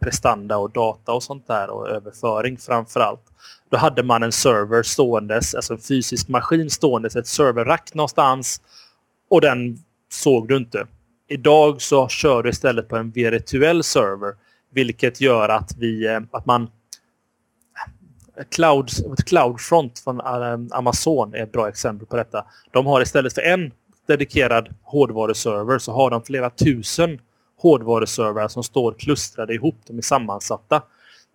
prestanda och data och sånt där och överföring framför allt. Då hade man en server ståendes, alltså en fysisk maskin ståendes, ett serverrack någonstans och den såg du inte. Idag så kör du istället på en virtuell server vilket gör att, vi, eh, att man Cloud, Cloudfront från ehm, Amazon är ett bra exempel på detta. De har istället för en dedikerad hårdvaruserver så har de flera tusen hårdvaruservrar som står klustrade ihop. De är sammansatta.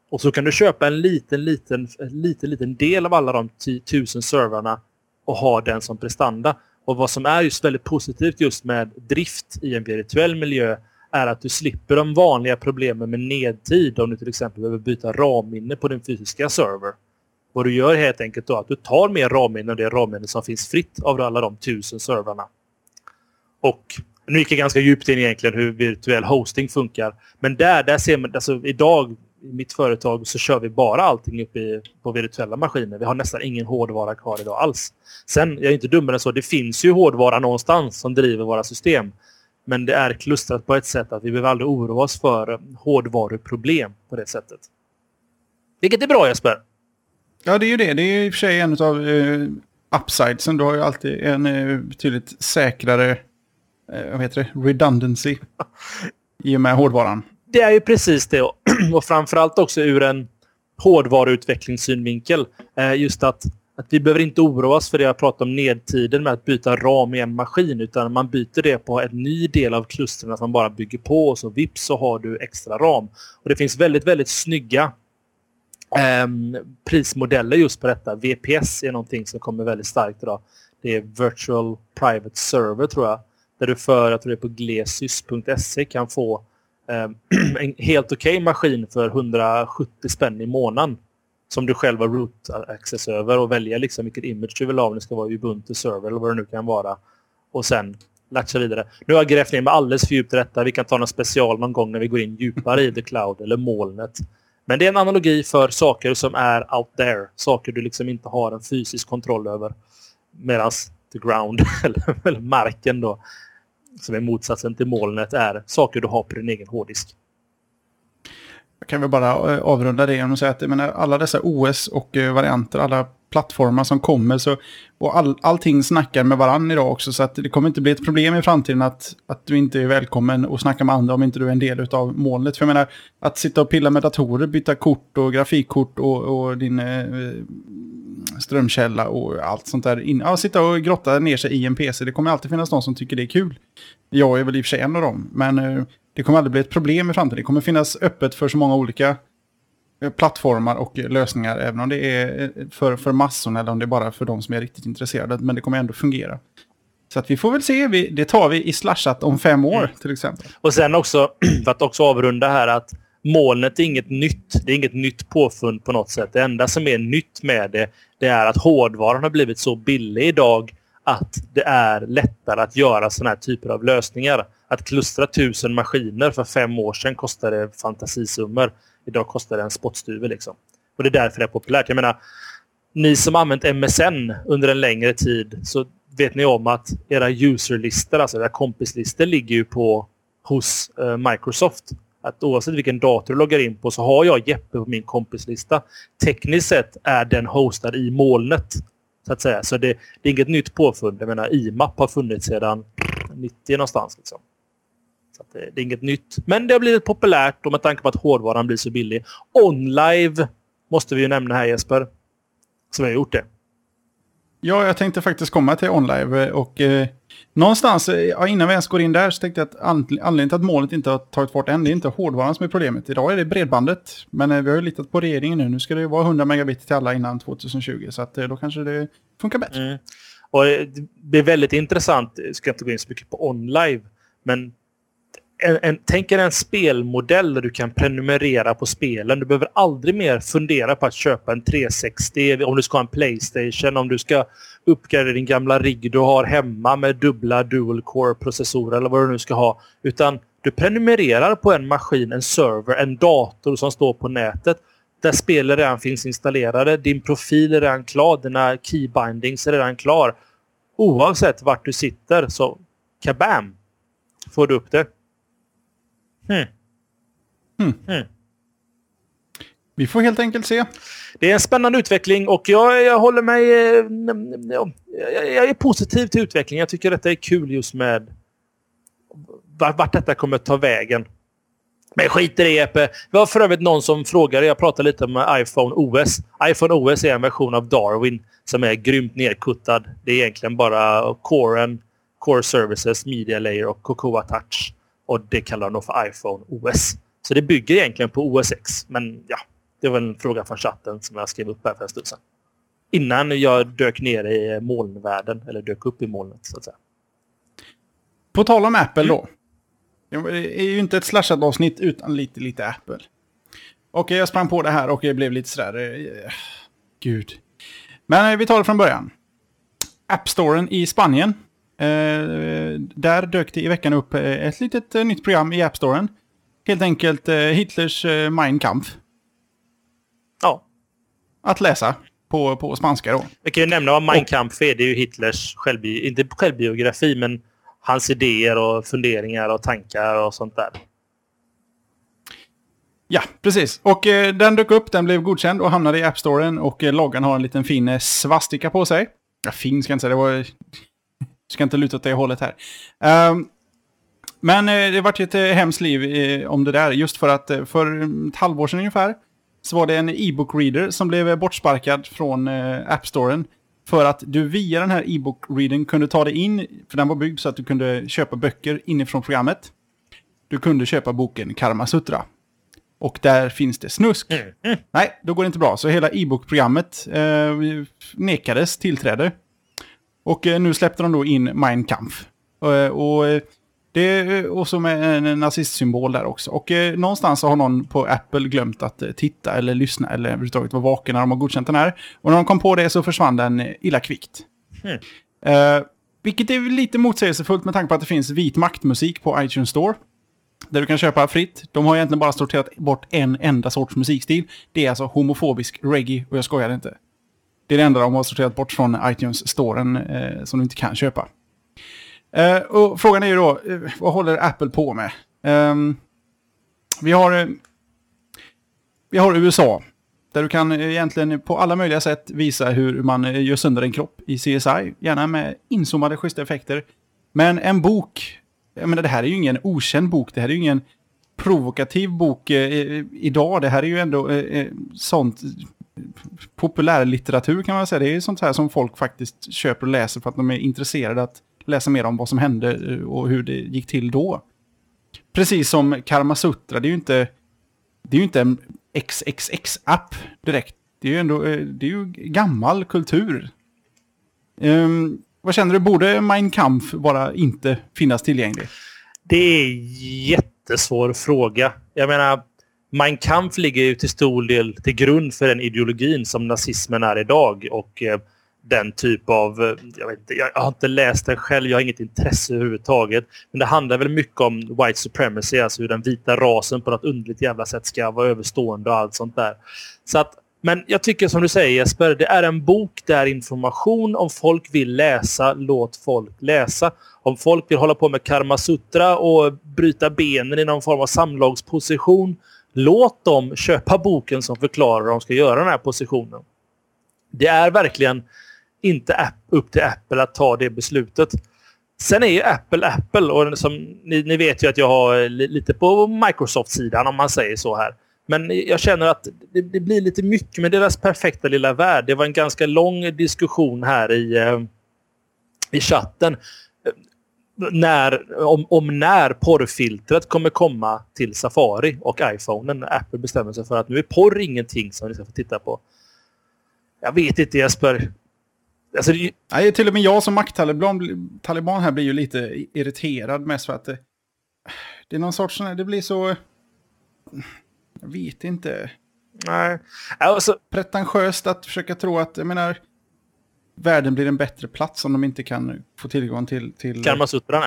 Och så kan du köpa en liten, liten, liten, liten del av alla de tusen servrarna och ha den som prestanda. Och vad som är just väldigt positivt just med drift i en virtuell miljö är att du slipper de vanliga problemen med nedtid om du till exempel behöver byta RAM-minne på din fysiska server. Vad du gör helt enkelt då att du tar mer RAM-minne än det RAM-minne som finns fritt av alla de tusen servrarna. Och nu gick jag ganska djupt in egentligen hur virtuell hosting funkar. Men där, där ser man, alltså idag i mitt företag så kör vi bara allting uppe i, på virtuella maskiner. Vi har nästan ingen hårdvara kvar idag alls. Sen, jag är inte dummare än så, det finns ju hårdvara någonstans som driver våra system. Men det är klustrat på ett sätt att vi behöver aldrig oroa oss för hårdvaruproblem på det sättet. Vilket är bra Jesper. Ja, det är ju det. Det är i och för sig en av uh, upsidesen. Du har ju alltid en uh, betydligt säkrare, uh, vad heter det, redundancy i och med hårdvaran. Det är ju precis det. Och framförallt också ur en hårdvaruutvecklingssynvinkel. Uh, just att att vi behöver inte oroa oss för det jag pratade om nedtiden med att byta ram i en maskin utan man byter det på en ny del av klustren som man bara bygger på och så vips så har du extra ram. Och det finns väldigt, väldigt snygga um, prismodeller just på detta. VPS är någonting som kommer väldigt starkt idag. Det är Virtual Private Server tror jag. Där du för, jag tror det är på glesys.se kan få um, en helt okej okay maskin för 170 spänn i månaden. Som du själv har root access över och välja liksom vilket image du vill ha. Om det ska vara Ubuntu server eller vad det nu kan vara. Och sen latcha vidare. Nu har jag grävt ner mig alldeles för djupt i detta. Vi kan ta någon special någon gång när vi går in djupare i the cloud eller molnet. Men det är en analogi för saker som är out there. Saker du liksom inte har en fysisk kontroll över. Medan the ground, eller marken då, som är motsatsen till molnet, är saker du har på din egen hårddisk. Kan vi bara eh, avrunda det genom att säga att menar, alla dessa OS och eh, varianter, alla plattformar som kommer. Så, och all, allting snackar med varandra idag också. Så att det kommer inte bli ett problem i framtiden att, att du inte är välkommen och snacka med andra om inte du är en del av molnet. För jag menar, att sitta och pilla med datorer, byta kort och grafikkort och, och din eh, strömkälla och allt sånt där. In, ja, sitta och grotta ner sig i en PC. Det kommer alltid finnas någon som tycker det är kul. Jag är väl i och för sig en av dem. Men eh, det kommer aldrig bli ett problem i framtiden. Det kommer finnas öppet för så många olika Eh, plattformar och lösningar, även om det är eh, för, för massorna eller om det är bara för de som är riktigt intresserade. Men det kommer ändå fungera. Så att vi får väl se, vi, det tar vi i slashat om fem år mm. till exempel. Och sen också, för att också avrunda här, att molnet är inget nytt. Det är inget nytt påfund på något sätt. Det enda som är nytt med det, det är att hårdvaran har blivit så billig idag att det är lättare att göra sådana här typer av lösningar. Att klustra tusen maskiner för fem år sedan kostade fantasisummor. Idag kostar det en spottstyver liksom. Och det är därför det är populärt. Jag menar, ni som använt MSN under en längre tid så vet ni om att era userlistor, alltså era kompislistor, ligger ju på hos eh, Microsoft. Att oavsett vilken dator du loggar in på så har jag Jeppe på min kompislista. Tekniskt sett är den hostad i molnet. Så att säga. Så det, det är inget nytt påfund. Jag menar, IMAP har funnits sedan 90 någonstans. Liksom. Så det, det, är inget nytt. Men det har blivit populärt och med tanke på att hårdvaran blir så billig. OnLive måste vi ju nämna här Jesper. Vi har gjort det. Ja, jag tänkte faktiskt komma till OnLive och eh, någonstans eh, innan vi ens går in där så tänkte jag att anledningen till att målet inte har tagit fart än, det är inte hårdvaran som är problemet. Idag är det bredbandet, men eh, vi har ju litat på regeringen nu. Nu ska det vara 100 megabit till alla innan 2020, så att, eh, då kanske det funkar bättre. Mm. Och det blir väldigt intressant, jag ska inte gå in så mycket på OnLive, men en, en, tänk er en spelmodell där du kan prenumerera på spelen. Du behöver aldrig mer fundera på att köpa en 360 om du ska ha en Playstation, om du ska uppgradera din gamla rigg du har hemma med dubbla dual core-processorer eller vad du nu ska ha. Utan du prenumererar på en maskin, en server, en dator som står på nätet där spelen redan finns installerade. Din profil är redan klar, dina keybindings är redan klar. Oavsett vart du sitter så kabam! Får du upp det. Hmm. Hmm. Hmm. Vi får helt enkelt se. Det är en spännande utveckling och jag, jag håller mig... Eh, jag är positiv till utveckling. Jag tycker detta är kul just med vart detta kommer ta vägen. Men skit i det Epe. Vi har för övrigt någon som frågade, jag pratade lite om iPhone OS. iPhone OS är en version av Darwin som är grymt nedkuttad. Det är egentligen bara Coren, Core Services, Media Layer och Cocoa Touch. Och det kallar de för iPhone OS. Så det bygger egentligen på OS X. Men ja, det var en fråga från chatten som jag skrev upp här för en stund sedan. Innan jag dök ner i molnvärlden, eller dök upp i molnet så att säga. På tal om Apple då. Det är ju inte ett slashat avsnitt utan lite, lite Apple. Och jag sprang på det här och jag blev lite sådär... Eh, gud. Men eh, vi tar det från början. App Storen i Spanien Eh, där dök det i veckan upp eh, ett litet eh, nytt program i App Storen. Helt enkelt Hitlers Mein Kampf. Ja. Att läsa på, på spanska då. Vi kan ju nämna vad Mein Kampf är. Det är ju Hitlers självbi inte självbiografi, men hans idéer och funderingar och tankar och sånt där. Ja, precis. Och eh, den dök upp, den blev godkänd och hamnade i App Storen och eh, loggan har en liten fin eh, svastika på sig. Ja, fin ska jag inte säga, det var ska inte luta åt det hållet här. Um, men eh, det vart ju ett eh, hemskt liv eh, om det där. Just för att för ett halvår sedan ungefär så var det en e-book reader som blev bortsparkad från App Storen. För att du via den här e-book readern kunde ta dig in, för den var byggd så att du kunde köpa böcker inifrån programmet. Du kunde köpa boken Karma Sutra. Och där finns det snusk. Mm. Mm. Nej, då går det inte bra. Så hela e-book-programmet eh, nekades tillträde. Och eh, nu släppte de då in Mein Kampf. Eh, och eh, det är också med en nazistsymbol där också. Och eh, någonstans har någon på Apple glömt att eh, titta eller lyssna eller överhuvudtaget vara vaken när de har godkänt den här. Och när de kom på det så försvann den eh, illa kvickt. Mm. Eh, vilket är lite motsägelsefullt med tanke på att det finns vit maktmusik på iTunes Store. Där du kan köpa fritt. De har egentligen bara sorterat bort en enda sorts musikstil. Det är alltså homofobisk reggae och jag skojar inte. Det är det enda de har sorterat bort från iTunes-storen eh, som du inte kan köpa. Eh, och frågan är ju då, eh, vad håller Apple på med? Eh, vi har, eh, vi har USA, där du kan eh, egentligen på alla möjliga sätt visa hur man eh, gör sönder en kropp i CSI. Gärna med inzoomade schyssta effekter. Men en bok, jag menar det här är ju ingen okänd bok, det här är ju ingen provokativ bok eh, idag. Det här är ju ändå eh, eh sånt populärlitteratur kan man säga. Det är sånt här som folk faktiskt köper och läser för att de är intresserade att läsa mer om vad som hände eh, och hur det gick till då. Precis som Karma Sutra, det är ju inte, det är ju inte en XXX-app direkt. Det är ju ändå eh, det är ju gammal kultur. Um, vad känner du, borde Mein Kampf bara inte finnas tillgänglig? Det är en jättesvår fråga. Jag menar, Mein Kampf ligger ju till stor del till grund för den ideologin som nazismen är idag. Och eh, den typ av... Eh, jag, vet jag har inte läst den själv, jag har inget intresse överhuvudtaget. Men det handlar väl mycket om white supremacy, alltså hur den vita rasen på något underligt jävla sätt ska vara överstående och allt sånt där. Så att, men jag tycker som du säger Jesper, det är en bok, där information. Om folk vill läsa, låt folk läsa. Om folk vill hålla på med Karma Sutra och bryta benen i någon form av samlagsposition, låt dem köpa boken som förklarar hur de ska göra den här positionen. Det är verkligen inte upp till Apple att ta det beslutet. Sen är ju Apple Apple och som, ni, ni vet ju att jag har lite på Microsoft-sidan om man säger så här. Men jag känner att det, det, blir lite mycket med deras perfekta lilla värld. Det var en ganska lång diskussion här i, eh, i chatten när, om, om när porrfiltret kommer komma till Safari och iPhonen. Apple bestämmer sig för att nu är porr ingenting som ni ska få titta på. Jag vet inte Jesper. Alltså, det... Nej, till och med jag som makttaliban taliban här blir ju lite irriterad mest för att det, det är någon sorts, det blir så... Jag vet inte. Nej. Alltså... Pretentiöst att försöka tro att, jag menar, världen blir en bättre plats om de inte kan få tillgång till, till,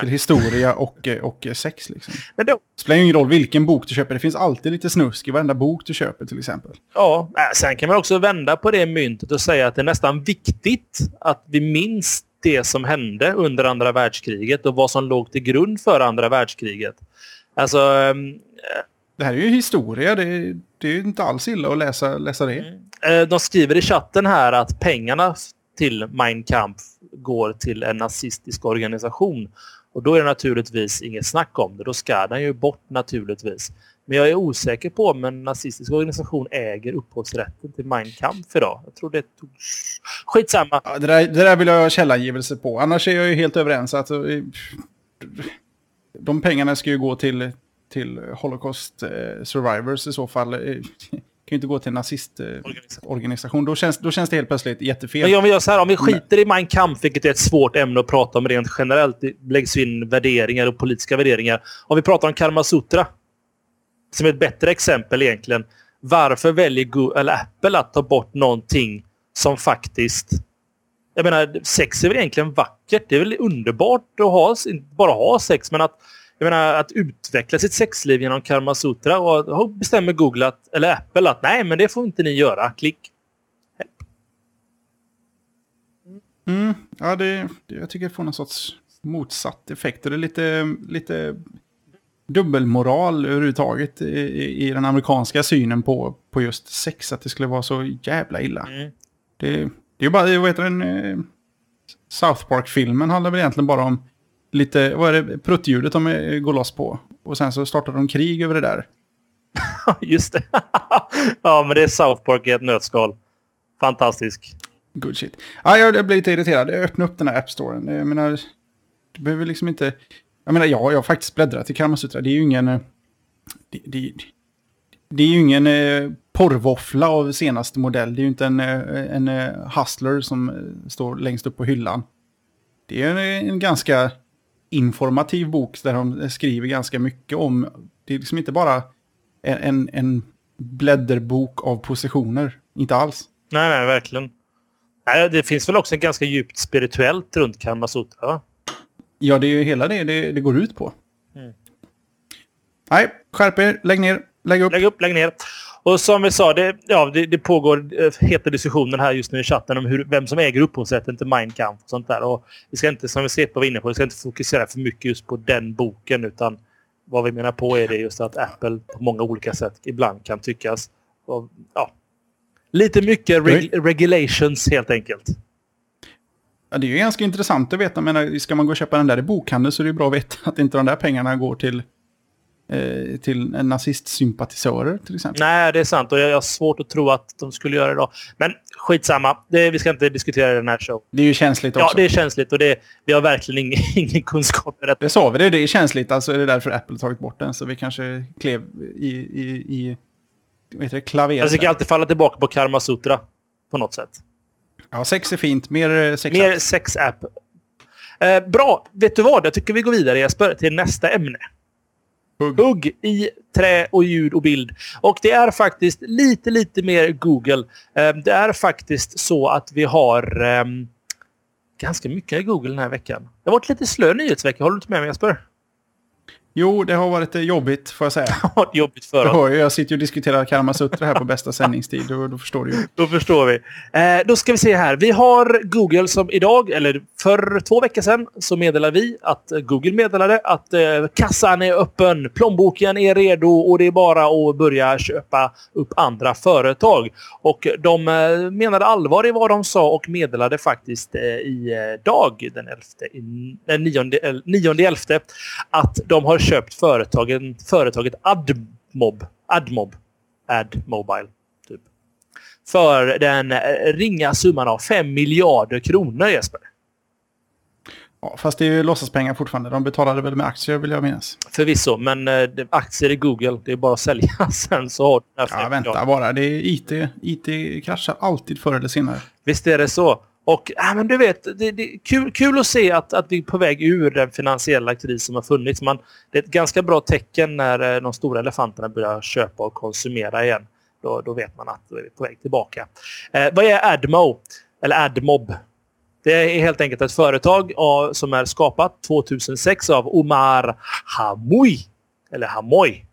till historia och, och sex. Liksom. Men då... Det spelar ingen roll vilken bok du köper, det finns alltid lite snusk i varenda bok du köper till exempel. Ja, sen kan man också vända på det myntet och säga att det är nästan viktigt att vi minns det som hände under andra världskriget och vad som låg till grund för andra världskriget. Alltså... Ähm... Det här är ju historia, det är, det är inte alls illa att läsa, läsa det. Mm. Eh, de skriver i chatten här att pengarna till Mein Kampf går till en nazistisk organisation. Och då är det naturligtvis inget snack om det. Då ska den ju bort naturligtvis. Men jag är osäker på om en nazistisk organisation äger upphovsrätten till Mein Kampf idag. Jag tror det tog... Skitsamma. Ja, det, där, det där vill jag ha källangivelse på. Annars är jag ju helt överens. Att, eh, de pengarna ska ju gå till, till Holocaust eh, survivors i så fall. Eh, kan ju inte gå till en nazistorganisation. Då, känns, då känns det helt plötsligt jättefel. Men om vi gör så här, om vi skiter i Mein Kampf, vilket är ett svårt ämne att prata om rent generellt. Det läggs in värderingar och politiska värderingar. Om vi pratar om Karma Sutra, som är ett bättre exempel egentligen. Varför väljer Google, eller Apple att ta bort någonting som faktiskt... Jag menar, sex är väl egentligen vackert. Det är väl underbart att ha, inte bara ha sex, men att jag menar, att utveckla sitt sexliv genom Karma Sutra och då bestämmer Google att, eller Apple att nej, men det får inte ni göra. Klick. Mm, ja, det, jag tycker det får någon sorts motsatt effekt. Det är lite, lite dubbelmoral överhuvudtaget i, i den amerikanska synen på, på just sex. Att det skulle vara så jävla illa. Mm. Det, det är ju bara, vad heter den? Eh, South Park-filmen handlar väl egentligen bara om lite, vad är det, pruttljudet de går loss på. Och sen så startar de krig över det där. Just det. ja, men det är South Park i ett nötskal. Fantastisk. Good shit. Ja, jag blir lite irriterad. Jag öppnar upp den här App-storen. Jag menar, du behöver liksom inte... Jag menar, ja, jag har faktiskt bläddrat i Karmasutra. Det är ju ingen... Det, det, det är ju ingen eh, porrvåffla av senaste modell. Det är ju inte en, eh, en eh, hustler som eh, står längst upp på hyllan. Det är en, en ganska informativ bok där de skriver ganska mycket om... Det är liksom inte bara en, en, blädderbok av positioner. Inte alls. Nej, nej, verkligen. Nej, det finns väl också en ganska djupt spirituellt runt Kamasutra, va? Ja, det är ju hela det det, det går ut på. Mm. Nej, skärp er, lägg ner, lägg upp. Lägg upp, lägg ner. Och som vi sa, det, ja, det, det pågår eh, heta diskussioner här just nu i chatten om hur, vem som äger upphovsrätten till Mein Kampf och sånt där. Och vi ska inte, som vi ser på var inne på, vi ska inte fokusera för mycket just på den boken utan vad vi menar på är det just att Apple på många olika sätt ibland kan tyckas och, ja, lite mycket reg regulations helt enkelt. Ja, det är ju ganska intressant att veta. Men ska man gå och köpa den där i bokhandeln så är det bra att veta att inte de där pengarna går till Eh, till nazistsympatisörer till exempel. Nej, det är sant och jag har svårt att tro att de skulle göra det då. Men skitsamma, det, vi ska inte diskutera den här show. Det är ju känsligt också. Ja, det är känsligt och det, vi har verkligen ingen, ingen kunskap i detta. Det sa vi, det, det är känsligt, alltså är det därför Apple tagit bort den. Så vi kanske klev i, i, i vad heter det, klaveret. Alltså, jag ska alltid falla tillbaka på Karma Sutra på något sätt. Ja, sex är fint. Mer sex Mer sex-app. Eh, bra, vet du vad? Jag tycker vi går vidare Jesper till nästa ämne. Hugg. Hugg i trä och ljud och bild. Och det är faktiskt lite, lite mer Google. Ehm, det är faktiskt så att vi har um, ganska mycket i Google den här veckan. Det har varit lite slö nyhetsvecka. Håller du inte med mig Jesper? Jo, det har varit jobbigt får jag säga. Det har varit jobbigt för oss. Hör, jag sitter ju och diskuterar Karmasutra här på bästa sändningstid. Då, då förstår du ju. Då förstår vi. Eh, då ska vi se här. Vi har Google som idag, eller för två veckor sedan, så meddelade vi att eh, Google meddelade att eh, kassan är öppen, plånboken är redo och det är bara att börja köpa upp andra företag. Och de eh, menade allvar i vad de sa och meddelade faktiskt eh, i eh, dag, den 11, den 9, 9 11, att de har köpt företagen, företaget Admob. Admob. Admobile. Typ. För den eh, ringa summan av 5 miljarder kronor, Jesper. Ja, fast det är ju låtsaspengar fortfarande. De betalade väl med aktier vill jag minnas. Förvisso, men eh, aktier i Google, det är bara att sälja sen så har du Ja, vänta bara. Det är IT. IT kraschar alltid förr eller senare. Visst är det så. Och ja, men du vet, det, det är kul, kul att se att, att vi är på väg ur den finansiella kris som har funnits. Man, det är ett ganska bra tecken när eh, de stora elefanterna börjar köpa och konsumera igen. Då, då vet man att vi är på väg tillbaka. Eh, vad är Admo? Eller Admob? Det är helt enkelt ett företag av, som är skapat 2006 av Omar Hamoui. Eller Hamoy.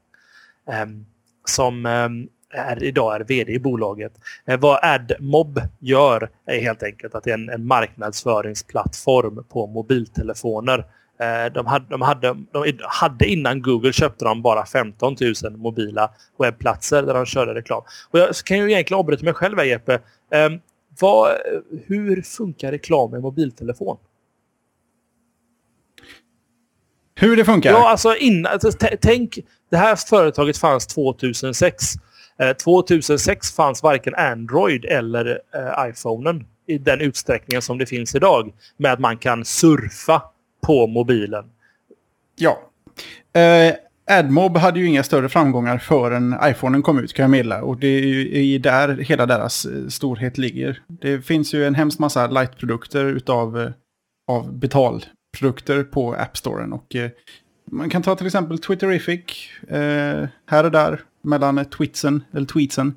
Ehm, som ehm, är, idag är vd i bolaget. Eh, vad AdMob gör är helt enkelt att det är en, en marknadsföringsplattform på mobiltelefoner. Eh, de hade, de, hade, de hade innan Google köpte de bara 15 000 mobila webbplatser där de körde reklam. Och jag kan ju egentligen avbryta mig själv här Jeppe. Ehm, vad, hur funkar reklam med mobiltelefon? Hur det funkar? Ja, alltså innan, alltså, tänk, det här företaget fanns 2006. 2006 eh, fanns varken Android eller eh, iPhonen i den utsträckningen som det finns idag. Med att man kan surfa på mobilen. Ja. Eh, AdMob hade ju inga större framgångar förrän iPhonen kom ut kan jag meddela. Och det är ju där hela deras eh, storhet ligger. Det finns ju en hemskt massa light-produkter utav eh, av betalprodukter på App Storen. Och eh, man kan ta till exempel Twitterific. Eh, här och där mellan tweetsen, eller tweetsen.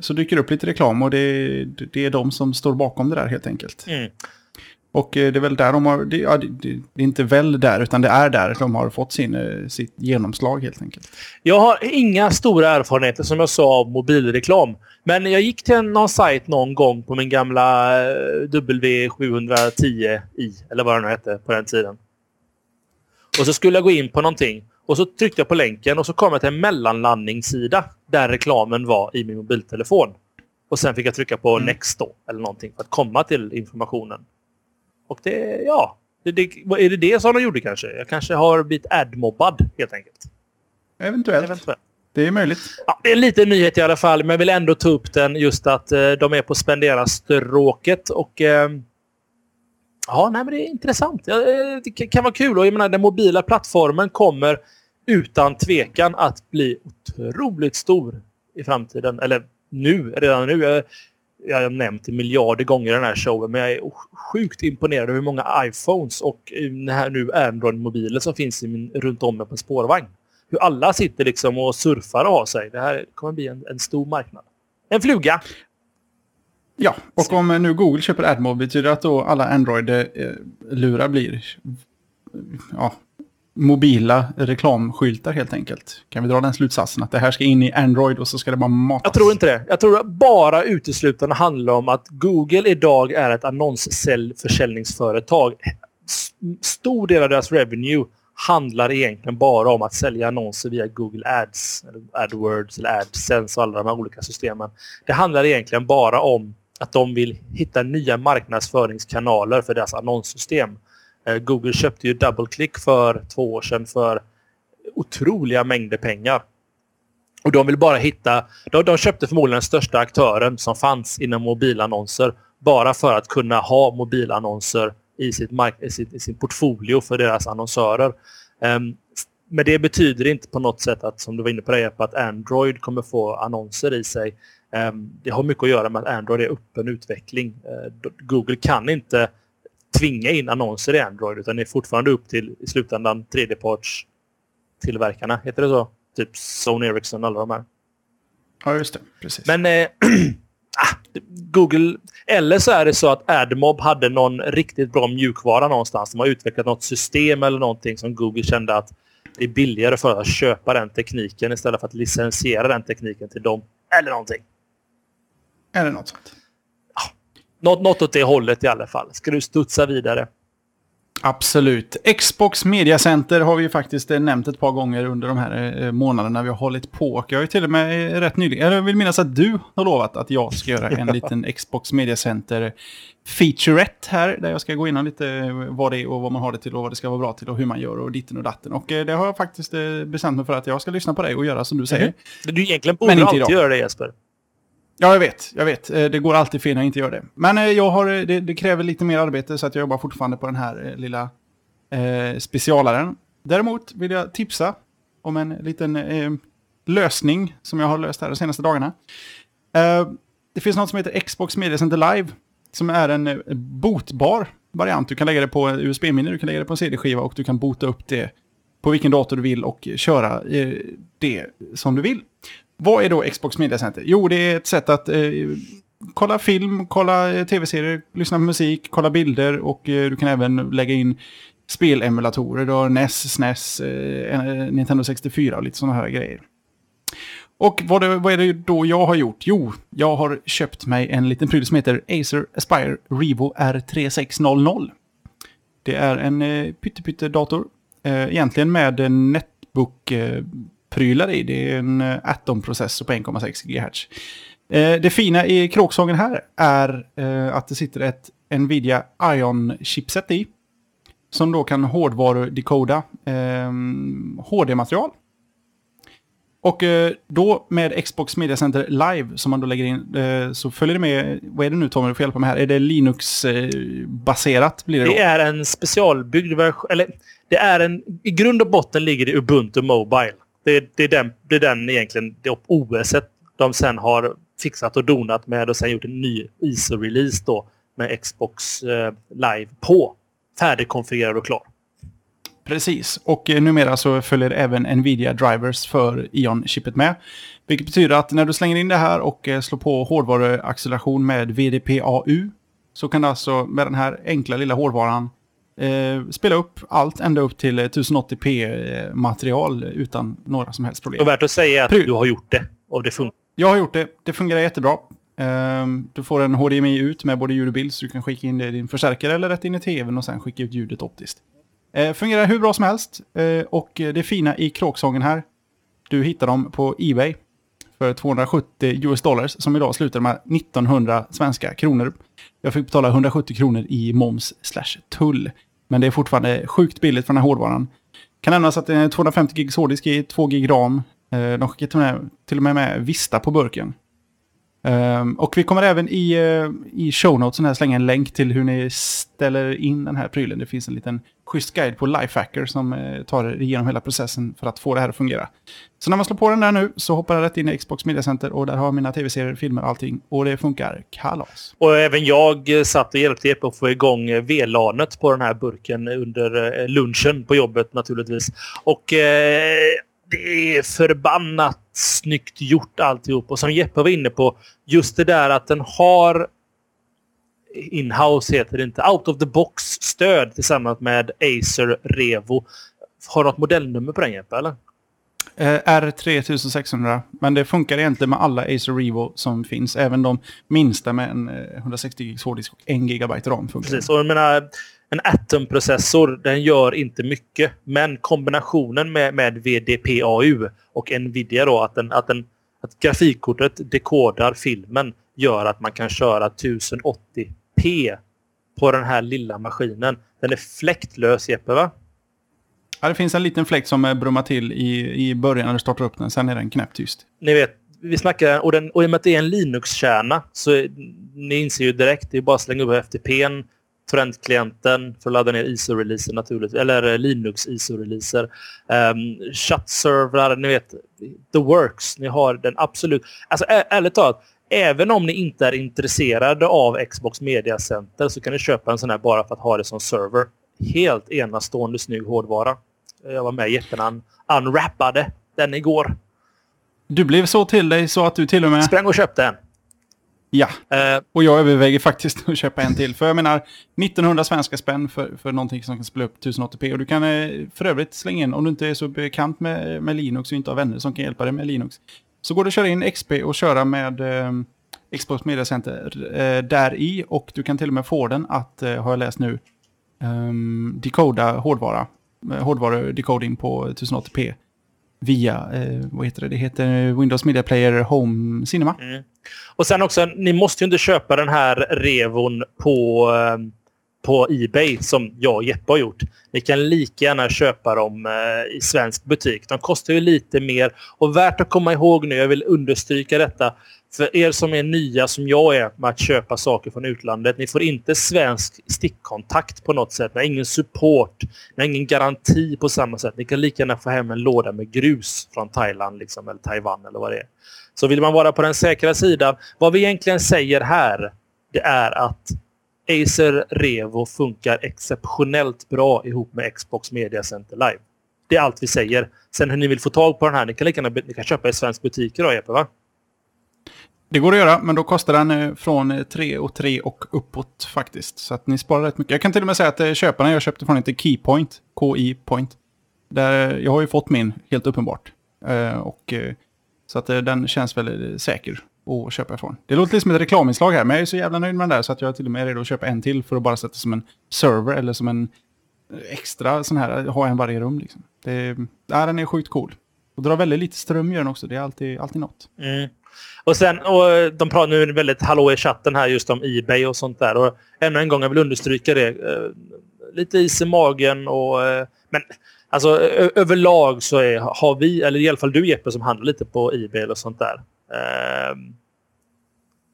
Så dyker det upp lite reklam och det, det är de som står bakom det där helt enkelt. Mm. Och eh, det är väl där de har, det, ja, det, det, är inte väl där, utan det är där de har fått sin, eh, sitt genomslag helt enkelt. Jag har inga stora erfarenheter som jag sa av mobilreklam. Men jag gick till någon sajt någon gång på min gamla eh, W710i, eller vad den nu hette på den tiden. Och så skulle jag gå in på någonting. Och så tryckte jag på länken och så kom jag till en mellanlandningssida där reklamen var i min mobiltelefon. Och sen fick jag trycka på mm. Next då, eller någonting för att komma till informationen. Och det, ja. Det, det, är det det som de gjorde kanske? Jag kanske har blivit admobbad helt enkelt. Eventuellt. Eventuellt. Det är möjligt. Ja, det är en liten nyhet i alla fall, men jag vill ändå ta upp den just att eh, de är på spendera-stråket. Och eh, Ja, nej, men det är intressant. Det kan vara kul. Och jag menar, den mobila plattformen kommer utan tvekan att bli otroligt stor i framtiden. Eller nu, redan nu. Jag, har nämnt det miljarder gånger i den här showen, men jag är sjukt imponerad över hur många iPhones och den här nu Android-mobiler som finns i min, runt om mig på en spårvagn. Hur alla sitter liksom och surfar och har sig. Det här kommer bli en, en stor marknad. En fluga! Ja, och om nu Google köper AdMob betyder det att då alla Android-lurar eh, blir ja, mobila reklamskyltar helt enkelt. Kan vi dra den slutsatsen att det här ska in i Android och så ska det bara matas? Jag tror inte det. Jag tror bara uteslutande handlar om att Google idag är ett annonsförsäljningsföretag. Stor del av deras revenue handlar egentligen bara om att sälja annonser via Google Ads, eller AdWords eller AdSense och alla de här olika systemen. Det handlar egentligen bara om att de vill hitta nya marknadsföringskanaler för deras annonssystem. Eh, Google köpte ju DoubleClick för två år sedan för otroliga mängder pengar. Och de vill bara hitta... De, de köpte förmodligen den största aktören som fanns inom mobilannonser bara för att kunna ha mobilannonser i, sitt mark i, sin, i sin portfolio för deras annonsörer. Um, men det betyder inte på något sätt att, som du var inne på det, att Android kommer få annonser i sig. Um, det har mycket att göra med att Android är öppen utveckling. Uh, Google kan inte tvinga in annonser i Android utan det är fortfarande upp till i slutändan tredjeparts tillverkarna. Heter det så? Typ Sony Ericsson och alla de här. Ja, just det. Precis. Men eh, ah, Google... Eller så är det så att AdMob hade någon riktigt bra mjukvara någonstans. De har utvecklat något system eller någonting som Google kände att det är billigare för att köpa den tekniken istället för att licensiera den tekniken till dem. Eller någonting. Eller något sånt. Något, något åt det hållet i alla fall. Ska du studsa vidare? Absolut. Xbox Media Center har vi ju faktiskt eh, nämnt ett par gånger under de här eh, månaderna vi har hållit på. Och jag har ju till och med eh, rätt nyligen, jag vill minnas att du har lovat att jag ska göra en liten Xbox Media Center featurette här. Där jag ska gå in lite vad det är och vad man har det till och vad det ska vara bra till och hur man gör och ditten och datten. Och det har jag faktiskt bestämt mig för att jag ska lyssna på dig och göra som du säger. Mm. Du egentligen borde alltid göra det Jesper. Ja, jag vet. Jag vet. Eh, det går alltid fel när jag inte gör det. Men eh, jag har, eh, det, det, kräver lite mer arbete så att jag jobbar fortfarande på den här lilla eh, specialaren. Däremot vill jag tipsa om en liten eh, lösning som jag har löst här de senaste dagarna. Eh, det finns något som heter Xbox Media Center Live som är en botbar variant. Du kan lägga det på USB-minne, du kan lägga det på en CD-skiva och du kan bota upp det på vilken dator du vill och köra det som du vill. Vad är då Xbox Media Center? Jo, det är ett sätt att eh, kolla film, kolla eh, tv-serier, lyssna på musik, kolla bilder och eh, du kan även lägga in spelemulatorer. Du har NES, SNES, eh, eh, Nintendo 64 och lite sådana här grejer. Och vad, det, vad, är det då jag har gjort? Jo, jag har köpt mig en liten pryl som heter Acer Aspire Revo R3600. Det är en eh, pytte-pytte-dator. Eh, egentligen med Netbook eh, prylar i. Det är en eh, Atom-processor på 1,6 GHz. Eh, det fina i kråksången här är eh, att det sitter ett Nvidia Ion-chipset i. Som då kan hårdvarudekoda HD-material. Och då med Xbox Media Center Live som man då lägger in så följer det med, vad är det nu Tommy, du får hjälpa mig här, är det Linux-baserat? blir det, då? det är en specialbyggd version, eller det är en, i grund och botten ligger det Ubuntu Mobile. Det, det, är den, det är den egentligen, det OS de sen har fixat och donat med och sen gjort en ny ISO-release då med Xbox eh, Live på. Färdigkonfigurerad och klar. Precis, och eh, numera så följer även Nvidia Drivers för Ion-chippet med. Vilket betyder att när du slänger in det här och eh, slår på hårdvaruacceleration med VDPAU så kan du alltså med den här enkla lilla hårdvaran eh, spela upp allt ända upp till 1080p-material eh, utan några som helst problem. Och värt att säga att du har gjort det och det funkar. Jag har gjort det. Det fungerar jättebra. Eh, du får en HDMI ut med både ljud och bild så du kan skicka in det i din förstärkare eller rätt in i tvn och sen skicka ut ljudet optiskt. Eh, fungerar hur bra som helst. Eh, och det fina i kråksången här, du hittar dem på Ebay för 270 US dollars som idag slutar med 1900 svenska kronor. Jag fick betala 170 kronor i moms slash tull. Men det är fortfarande sjukt billigt för den här hårdvaran. Kan nämnas att det är 250 gigs hårddisk i 2 gig ram. Eh, de skickar till och med med Vista på burken. Um, och vi kommer även i, uh, i show notesen här slänga en länk till hur ni ställer in den här prylen. Det finns en liten schysst guide på Lifehacker som uh, tar er igenom hela processen för att få det här att fungera. Så när man slår på den där nu så hoppar jag rätt in i Xbox Media Center och där har mina tv-serier, filmer och allting. Och det funkar kalas. Och även jag eh, satt och hjälpte Jeppe att få igång VLANet på den här burken under lunchen på jobbet naturligtvis. Och det är förbannat snyggt gjort alltihop. Och som Jeppe var inne på, just det där att den har inhouse heter det inte, out of the box-stöd tillsammans med Acer Revo. Har du något modellnummer på den Jeppe, eller? Eh, R3600, men det funkar egentligen med alla Acer Revo som finns. Även de minsta med en 160 GB hårddisk och 1 GB RAM funkar. Precis, och jag menar, en Atom-processor, den gör inte mycket. Men kombinationen med, med VDPAU och Nvidia då, att, den, att, den, att grafikkortet dekodar filmen gör att man kan köra 1080p på den här lilla maskinen. Den är fläktlös, Jeppe, va? Ja, det finns en liten fläkt som brummar till i, i början när du startar upp den. Sen är den knäpptyst. Ni vet, vi snackar, och, den, och i och med att det är en Linux-kärna så ni inser ju direkt, det är bara att slänga upp FTP'n torrentklienten för att ladda ner ISO-releaser naturligtvis, eller eh, Linux ISO-releaser. Um, Chattservrar, ni vet, the works. Ni har den absolut... Alltså ärligt talat, även om ni inte är intresserade av Xbox Media Center så kan ni köpa en sån här bara för att ha det som server. Helt enastående snygg hårdvara. Jag var med Jeppe när han unwrappade den igår. Du blev så till dig så att du till och med... Sprang och köpte en. Ja, uh, och jag överväger faktiskt att köpa en till. För jag menar, 1900 svenska spänn för, för någonting som kan spela upp 1080p. Och du kan eh, för övrigt slänga in, om du inte är så bekant med, med Linux och inte har vänner som kan hjälpa dig med Linux. Så går det att köra in XP och köra med eh, Xbox Media Center eh, där i. Och du kan till och med få den att, eh, har jag läst nu, um, decoda hårdvara. Eh, hårdvarudecoding på 1080p via, eh, vad heter det, det heter Windows Media Player Home Cinema. Mm. Och sen också, ni måste ju inte köpa den här revon på, eh, på Ebay som jag och Jeppe har gjort. Ni kan lika gärna köpa dem eh, i svensk butik. De kostar ju lite mer. Och värt att komma ihåg nu, jag vill understryka detta. För er som är nya som jag är med att köpa saker från utlandet. Ni får inte svensk stickkontakt på något sätt. Ni har ingen support. Ni har ingen garanti på samma sätt. Ni kan lika gärna få hem en låda med grus från Thailand liksom, eller Taiwan eller vad det är. Så vill man vara på den säkra sidan. Vad vi egentligen säger här det är att Acer Revo funkar exceptionellt bra ihop med Xbox Media Center Live. Det är allt vi säger. Sen hur ni vill få tag på den här, ni kan lika gärna ni kan köpa i svensk butik idag Jeppe va? Det går att göra, men då kostar den eh, från eh, 3 och 3 och uppåt faktiskt. Så att ni sparar rätt mycket. Jag kan till och med säga att eh, köparna jag köpte från heter Keypoint, KI Point. Där, jag har ju fått min, helt uppenbart. Och, så att den känns väl säker att köpa ifrån. Det låter lite som ett reklaminslag här, men jag är så jävla nöjd med den där så att jag till och med är redo att köpa en till för att bara sätta som en server eller som en extra sån här, ha en varje rum. Liksom. Det, ja, den är sjukt cool. Och drar väldigt lite ström gör den också, det är alltid, alltid något. Mm. Och sen, och de pratar nu väldigt hallå i chatten här just om Ebay och sånt där. Och ännu en gång, jag vill understryka det. Eh, lite is i magen och... Eh, men alltså överlag så är, har vi, eller i alla fall du Jeppe som handlar lite på Ebay och sånt där. Eh,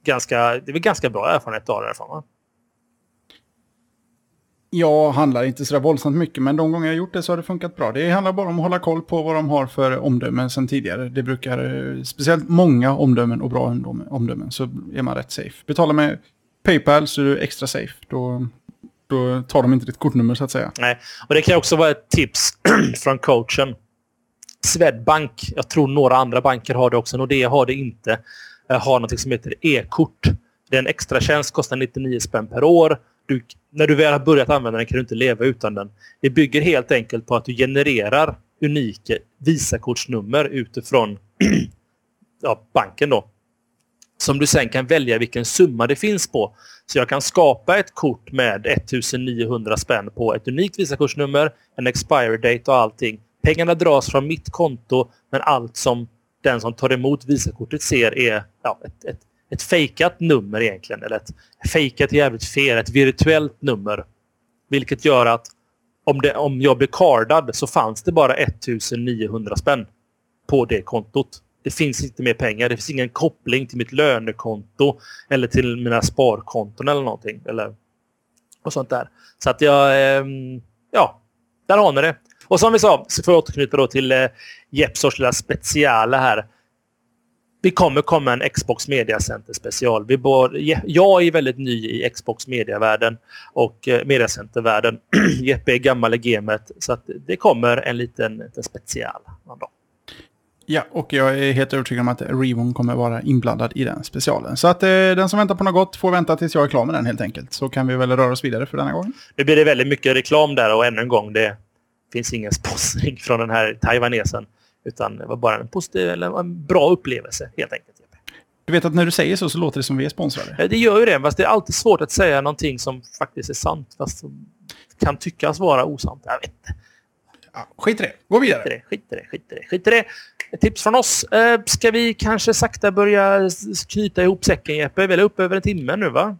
ganska, det är väl ganska bra erfarenhet av det därifrån va? Jag handlar inte så våldsamt mycket, men de gånger jag gjort det så har det funkat bra. Det handlar bara om att hålla koll på vad de har för omdömen sedan tidigare. Det brukar, eh, speciellt många omdömen och bra omdömen, så är man rätt safe. Betala med Paypal så är du extra safe. Då, då tar de inte ditt kortnummer så att säga. Nej, och det kan också vara ett tips från coachen. Swedbank, jag tror några andra banker har det också. Nordea har det inte. Eh, har något som heter e-kort. Det är en extra tjänst, kostar 99 spänn per år du, när du väl har börjat använda den kan du inte leva utan den. Det bygger helt enkelt på att du genererar unika Visakortsnummer utifrån ja, banken då. Som du sen kan välja vilken summa det finns på. Så jag kan skapa ett kort med 1900 spänn på ett unikt Visakortsnummer, en expiry date och allting. Pengarna dras från mitt konto men allt som den som tar emot Visakortet ser är ja, ett, ett ett fejkat nummer egentligen. Eller ett fejkat jävligt fel, ett virtuellt nummer. Vilket gör att om, det, om jag blir cardad så fanns det bara 1900 spänn på det kontot. Det finns inte mer pengar. Det finns ingen koppling till mitt lönekonto eller till mina sparkonton eller någonting. Eller, och sånt där. Så att jag... Eh, ja, där har ni det. Och som vi sa, så får jag återknyta då till eh, Jeppsors lilla speciala här. Vi kommer komma en Xbox Media Center special. Vi bor, jag är väldigt ny i Xbox Media-världen och eh, Mediacenter-världen. Jeppe är gammal i gamet så att det kommer en liten, liten special. Ja, och jag är helt övertygad om att Revon kommer vara inblandad i den specialen. Så att eh, den som väntar på något gott får vänta tills jag är klar med den helt enkelt. Så kan vi väl röra oss vidare för denna gången. Nu blir det väldigt mycket reklam där och ännu en gång, det finns ingen sponsring från den här taiwanesen. Utan det var bara en positiv, eller en bra upplevelse helt enkelt. Du vet att när du säger så så låter det som vi är sponsrade. Det gör ju det, fast det är alltid svårt att säga någonting som faktiskt är sant. Fast som kan tyckas vara osant. Jag vet inte. Ja, skit i det. Gå vidare. Skit i det, skit i det, skit i det. Skit i det. Ett tips från oss. Eh, ska vi kanske sakta börja knyta ihop säcken, Jeppe? Vi är uppe över en timme nu, va?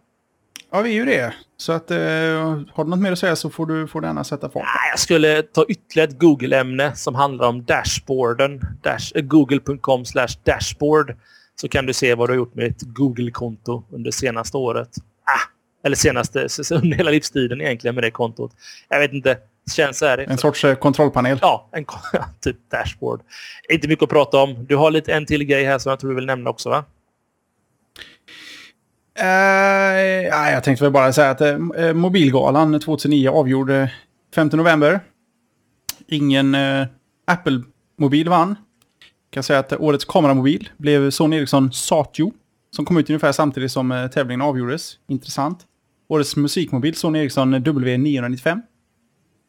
Ja, vi är ju det. Så att, eh, har du något mer att säga så får du, får du gärna sätta fart. Ja, jag skulle ta ytterligare ett Google-ämne som handlar om dashboarden. Dash, eh, Google.com dashboard. Så kan du se vad du har gjort med ditt Google-konto under senaste året. Ah, eller senaste, under hela livstiden egentligen med det kontot. Jag vet inte. Känns så här. En sorts eh, kontrollpanel? Ja, en typ dashboard. Inte mycket att prata om. Du har lite en till grej här som jag tror du vill nämna också, va? Uh, ja, jag tänkte väl bara säga att uh, Mobilgalan 2009 avgjorde 5 november. Ingen uh, Apple-mobil vann. Jag kan säga att årets kameramobil blev Sony Ericsson Satio. Som kom ut ungefär samtidigt som tävlingen avgjordes. Intressant. Årets musikmobil Sony Ericsson W995.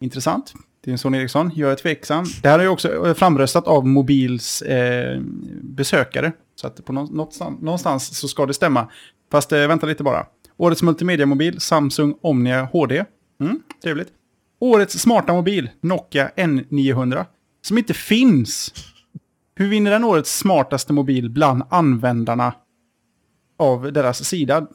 Intressant. Det är en Sony Ericsson. Jag är tveksam. Det här är ju också framröstat av Mobils besökare. Så att på någonstans, någonstans så ska det stämma. Fast eh, vänta lite bara. Årets multimediamobil Samsung Omnia HD. Mm, trevligt. Årets smarta mobil Nokia N900. Som inte finns. Hur vinner den årets smartaste mobil bland användarna av deras sida?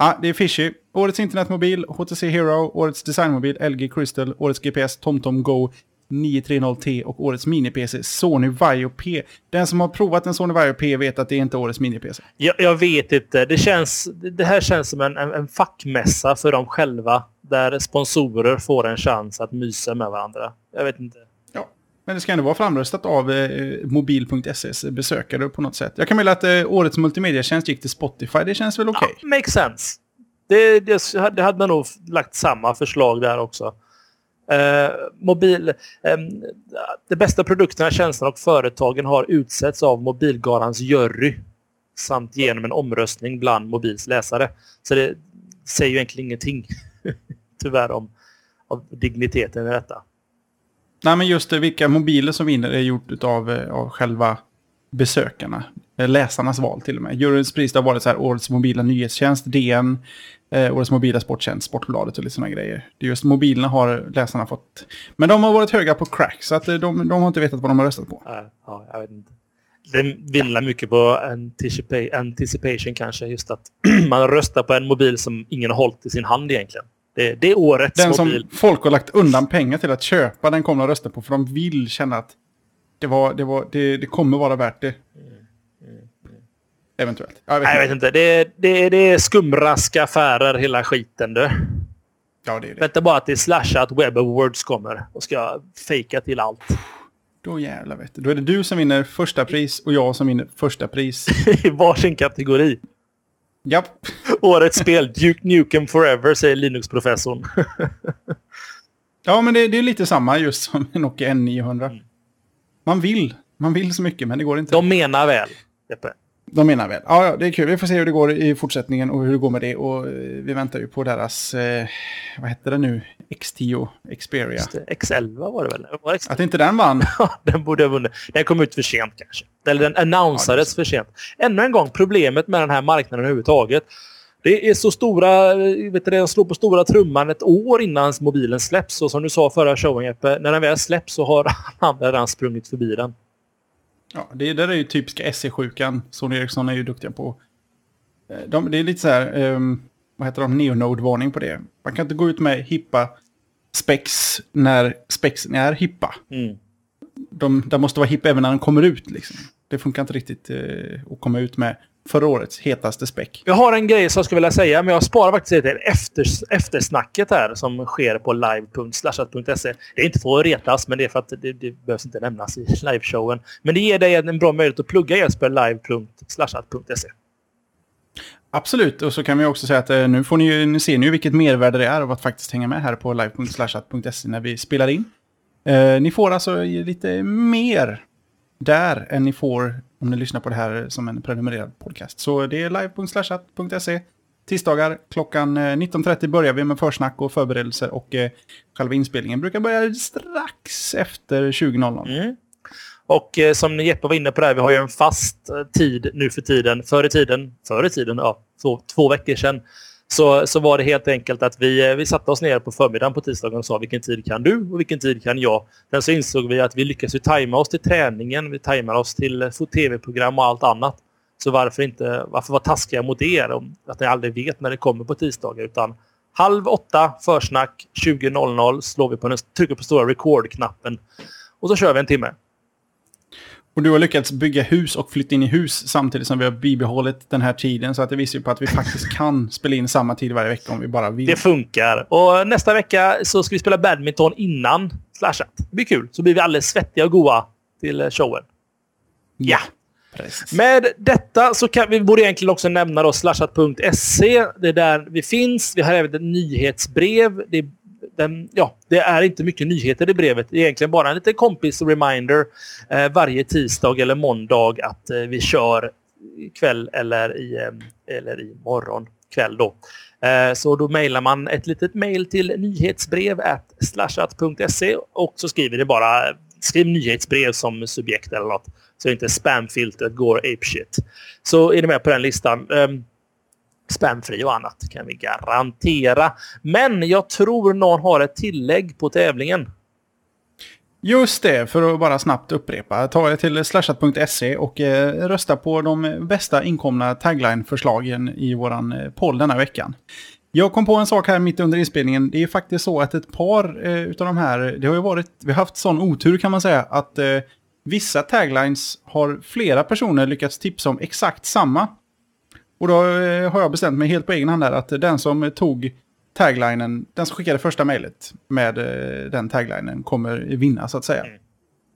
ah, det är fishy. Årets internetmobil, HTC Hero, årets designmobil, LG Crystal, årets GPS, TomTom Go, 930T och årets mini-PC, Sony Vaio P. Den som har provat en Sony Vaio P vet att det är inte årets mini-PC. Jag, jag, vet inte. Det, känns, det här känns som en, en, en fackmässa för dem själva. Där sponsorer får en chans att mysa med varandra. Jag vet inte. Ja, men det ska ändå vara framröstat av eh, mobil.ses besökare på något sätt. Jag kan mena att eh, årets multimediatjänst gick till Spotify. Det känns väl okej? Okay? Ja, makes sense. Det, det, det hade man nog lagt samma förslag där också. Eh, mobil, eh, de bästa produkterna, tjänsterna och företagen har utsetts av Mobilgarans jury samt genom en omröstning bland Mobils läsare. Så det säger ju egentligen ingenting, tyvärr, om, om digniteten i detta. Nej, men just vilka mobiler som vinner är gjort av, eh, av själva besökarna. Eh, läsarnas val till och med. Juryns pris har varit så här årets mobila nyhetstjänst, DN, eh, årets mobila sporttjänst, Sportbladet och lite sådana grejer. Det är just mobilerna har läsarna fått. Men de har varit höga på crack, så att eh, de, de har inte vetat vad de har röstat på. Ja, jag vet inte. Det vilar mycket på anticipation kanske, just att man röstar på en mobil som ingen har hållit i sin hand egentligen. Det, det är årets den mobil. Den som folk har lagt undan pengar till att köpa, den kommer att rösta på för de vill känna att det, var, det, var, det, det kommer vara värt det. Eventuellt. Jag vet, Nej, jag vet inte. Det, det, det är skumraska affärer hela skiten du. Ja, det är det. Vänta bara att det är slashat Web Awards kommer och ska fejka till allt. Då jävlar vet du. Då är det du som vinner första pris och jag som vinner första pris. I varsin kategori. Japp. Årets spel, Duke Nukem Forever, säger Linux-professorn. ja, men det, det, är lite samma just som Nokia N900. Mm. Man vill. Man vill så mycket, men det går inte. De menar väl, Jeppe? De menar väl. Ja, ja, det är kul. Vi får se hur det går i fortsättningen och hur det går med det. Och eh, vi väntar ju på deras, eh, vad heter det nu, X10 Xperia. X11 var det väl? Var det Att inte den vann. den borde ha vunnit. Den kom ut för sent kanske. Eller den annonsades ja, för sent. Ännu en gång, problemet med den här marknaden överhuvudtaget. Det är så stora, vet du, den slår på stora trumman ett år innan mobilen släpps. Och som du sa förra showen Jeppe, när den väl släpps så har alla redan sprungit förbi den. Ja, det där är ju typiska SE-sjukan. Sony Ericsson är ju duktiga på. Eh, de, det är lite så här, um, vad heter de, neonode-varning på det. Man kan inte gå ut med hippa specs när spexen är hippa. Mm. de, de måste vara hipp även när de kommer ut. Liksom. Det funkar inte riktigt eh, att komma ut med förra årets hetaste späck. Jag har en grej som jag skulle vilja säga, men jag sparar faktiskt det till efter, eftersnacket här som sker på live.slashat.se. Det är inte för att retas, men det är för att det, det behövs inte nämnas i liveshowen. Men det ger dig en bra möjlighet att plugga Jesper live.slashat.se. Absolut, och så kan vi också säga att eh, nu, får ni, ju, nu ser ni ju vilket mervärde det är av att faktiskt hänga med här på live.slashat.se när vi spelar in. Eh, ni får alltså lite mer där än ni får om ni lyssnar på det här som en prenumererad podcast. Så det är live.slashat.se. Tisdagar klockan eh, 19.30 börjar vi med försnack och förberedelser och eh, själva inspelningen brukar börja strax efter 20.00. Mm. Och eh, som Jeppe var inne på där, vi har ju en fast eh, tid nu för tiden. Förr i tiden, förr i tiden, ja, så två veckor sedan, så, så var det helt enkelt att vi, eh, vi satte oss ner på förmiddagen på tisdagen och sa vilken tid kan du och vilken tid kan jag. Sen så insåg vi att vi lyckas ju tajma oss till träningen, vi tajmar oss till eh, tv-program och allt annat. Så varför inte, varför vara taskiga mot er om att ni aldrig vet när det kommer på tisdagar utan halv åtta försnack 20.00 slår vi på den, trycker på stora record-knappen och så kör vi en timme. Och du har lyckats bygga hus och flytta in i hus samtidigt som vi har bibehållit den här tiden. Så att det visar ju på att vi faktiskt kan spela in samma tid varje vecka om vi bara vill. Det funkar. Och nästa vecka så ska vi spela badminton innan slashat. Det blir kul. Så blir vi alldeles svettiga och goa till showen. Ja. Precis. Med detta så kan vi borde egentligen också nämna då slashat.se. Det är där vi finns. Vi har även ett nyhetsbrev. Det Ehm, ja, det är inte mycket nyheter i brevet. Det är egentligen bara en liten kompis-reminder eh, varje tisdag eller måndag att eh, vi kör kväll eller i, eh, eller i morgon kväll. Då. Eh, så då mejlar man ett litet mejl till nyhetsbrev slashat.se och så skriver det bara skriv nyhetsbrev som subjekt eller något. Så inte spamfiltret går apeshit. Så är ni med på den listan. Ehm, Spännfri och annat kan vi garantera. Men jag tror någon har ett tillägg på tävlingen. Just det, för att bara snabbt upprepa. Ta er till slashat.se och eh, rösta på de bästa inkomna tagline-förslagen i våran eh, poll denna veckan. Jag kom på en sak här mitt under inspelningen. Det är faktiskt så att ett par eh, utav de här, det har ju varit, vi har haft sån otur kan man säga, att eh, vissa taglines har flera personer lyckats tipsa om exakt samma. Och då eh, har jag bestämt mig helt på egen hand där att den som tog taglinen, den som skickade första mejlet med eh, den taglinen kommer vinna så att säga. Mm.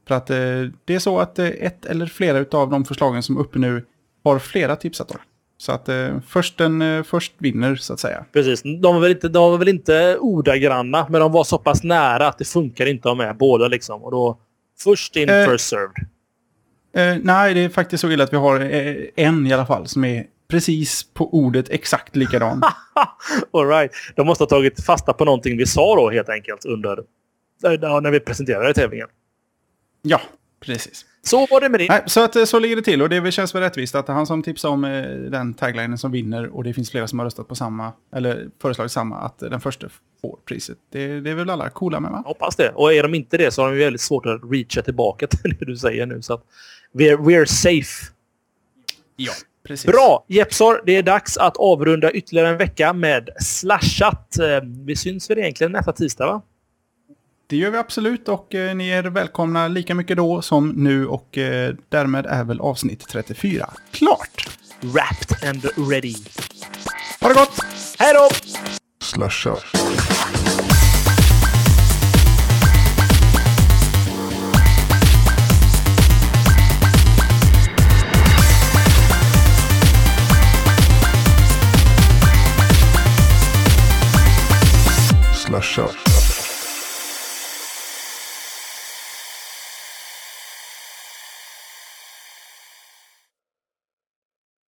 För att eh, det är så att ett eller flera av de förslagen som är uppe nu har flera tipsat om. Så att eh, först, den, först vinner så att säga. Precis. De var, väl inte, de var väl inte ordagranna, men de var så pass nära att det funkar inte att ha med båda liksom. Och då först in, eh, first served. Eh, nej, det är faktiskt så illa att vi har en i alla fall som är precis på ordet exakt likadan. All right. De måste ha tagit fasta på någonting vi sa då helt enkelt under när vi presenterade tävlingen. Ja, precis. Så var det med det. Nej, så, att, så ligger det till och det känns väl rättvist att han som tipsar om eh, den taglinen som vinner och det finns flera som har röstat på samma, eller föreslagit samma, att den första får priset. Det, det är väl alla coola med va? hoppas det. Och är de inte det så har de väldigt svårt att reacha tillbaka till det du säger nu. Så att we're, we're safe. Ja. Precis. Bra! Jepsor, det är dags att avrunda ytterligare en vecka med Slashat. Eh, vi syns väl egentligen nästa tisdag, va? Det gör vi absolut och eh, ni är välkomna lika mycket då som nu och eh, därmed är väl avsnitt 34 klart. Wrapped and ready. Ha det gott! Hej då! Slashat. Slashat.